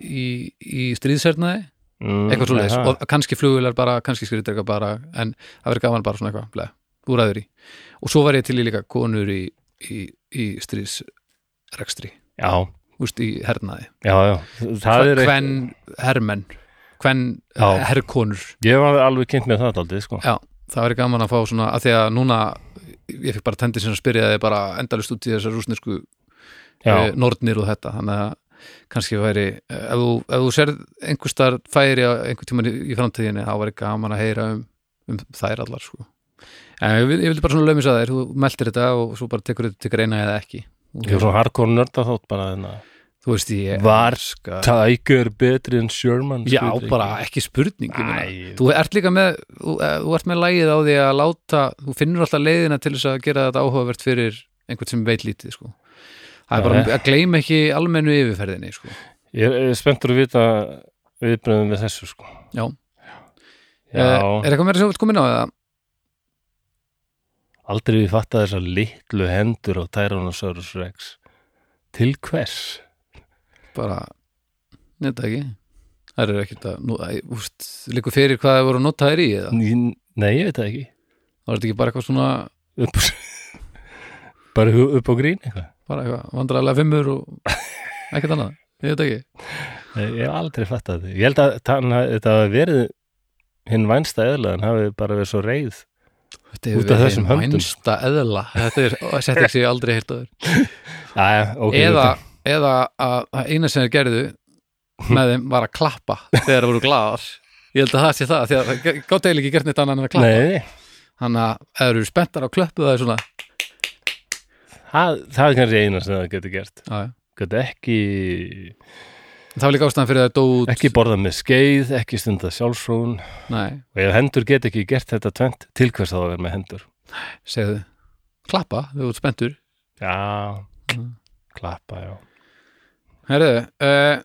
í, í stríðshernaði. Mm, eitthvað svoleiðis. nei, og kannski flugvilar bara, kannski skriðdrega bara en það verður gaman bara svona eitthvað úræður í. Og svo var ég til í líka konur í, í, í stríðsrekstri Já, úst, í hernaði. Já, já. Hven hermenn hven herrkonur Ég var alveg kynnt með það aldrei, sko. Já, það verður gaman að fá svona að því að núna ég fikk bara tendi sem að spyrja þig bara endalist út í þessar rúsnesku Já, e, nornir og þetta. Þannig að kannski væri eh, ef þú, ef þú serð einhver starf færi á einhver tímann í, í framtíðinni þá væri gaman að heyra um, um þær allar sko. en ég, ég vildi bara svona lögmis að þær þú meldir þetta og svo bara tekur þetta til greina eða ekki ég var svona hardcore nörda þótt bara þarna þú veist ég Var elska- Tiger betri en Sherman já spurning. bara ekki spurning þú ert líka með þú, eh, þú ert með lægið á því að láta þú finnur alltaf leiðina til þess að gera þetta áhugavert fyrir einhvern sem veit lítið sko. það er bara að gleyma ekki almennu yfirferðinni sko. Ég er- er spenntur að vita viðbröðum við þessu, sko Já. Já, Eh, er eitthvað meira sem þú vilt koma inn á eða? Aldrei við fatta þessar litlu hendur á Tyrannosaurus Rex. Til hvers? bara nefnda ekki. Það eru ekkert að, nú, úst, líku fyrir hvað það voru að nota þær í eða? Nei, ég veit það ekki. Það var ekki bara eitthvað svona upp, Bara upp á grín eitthvað? Bara eitthvað vandræðlega fimmur og ekkert annað, ég veit ekki. Nei, Ég hef aldrei fattað þetta. Ég held að þetta hafi verið hinn vænsta eðla en hafi bara verið svo þetta Út af þessum höndum. mænsta eðla. Þetta er setting sem ég aldrei heilt aður Jæja, ok eða, eða að eina sem þeir gerðu með þeim var að klappa þegar þeir voru glaðar. Ég held að það sé það, því að það gátt eiginlega ekki gert neitt annað en að klappa. Þannig að ef þeir eru spenntar á klöppu það er svona það, það er kannski eina sem það getur gert. Getur ekki það var líka ástæðan fyrir að það dó út. Ekki borða með skeið, ekki stunda sjálfsfrún nei, og ef hendur get ekki gert þetta tvent til hvers að vera með hendur? Segðu. Klappa, þau voru spenntur. Já, Mm. klappa, já. Herðu, uh,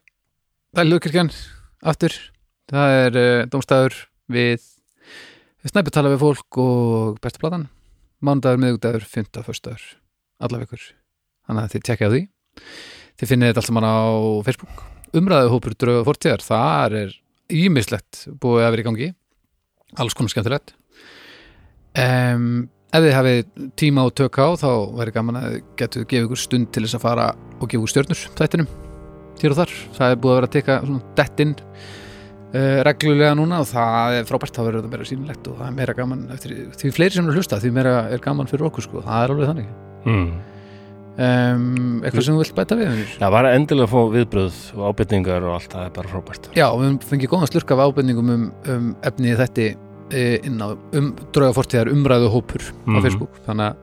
það er Lugkirkjan aftur, það er uh, dómstæður við snæpi tala við fólk og besta platan. Mánudagur, miðugdagur, fymta, föstaður alla vikur, þannig að þið tekja á því. Þið finnið þetta allt saman á Facebook umræðu hópur drauga fortíðar þar er ímislegt búið að vera í gangi alls konar skemmtilegt. Um, ef þið hafið tíma og tök á þá væri gaman að þið getur gefið ykkur stund til þess að fara og gefa ykkur stjörnur þættinum hér og þar, það er búið að vera að teka svona dettinn uh, reglulega núna og það er frábært, þá verður þetta meira sýnilegt og það er meira gaman eftir, því fleiri sem eru að hlusta, því meira er gaman fyrir okkur sko, það er alveg þannig. Mm. Um, eitthvað sem þú vilt bæta við? Já, bara endilega að fá viðbröð og ábyrningar og allt, það er bara frábært Já, við höfum fengið góðan slurk af ábendingum um, um efnið þetta inn á um drauga fortíðar umræðu hópur á Mhm. Facebook þannig að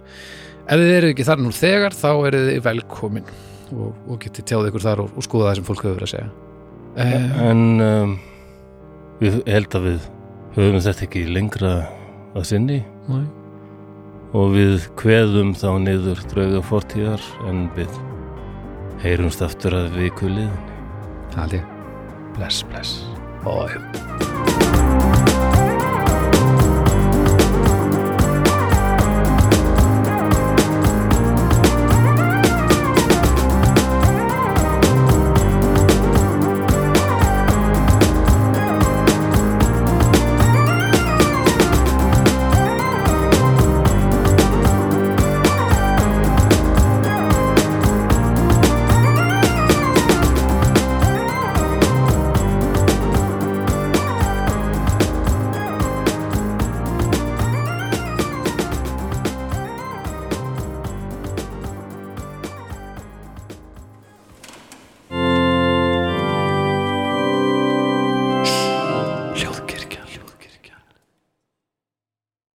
ef þið eru ekki þar nú þegar þá eru þið velkomin og, og getið tjáð ykkur þar og, og skoða það sem fólk hefur verið að segja um, En um, við held að við höfum þetta ekki lengra að sinni Nei. Og við kveðum þá niður drauga fortíðar en við heyrumst aftur að viku liðin Það held ég Bless, bless. Já.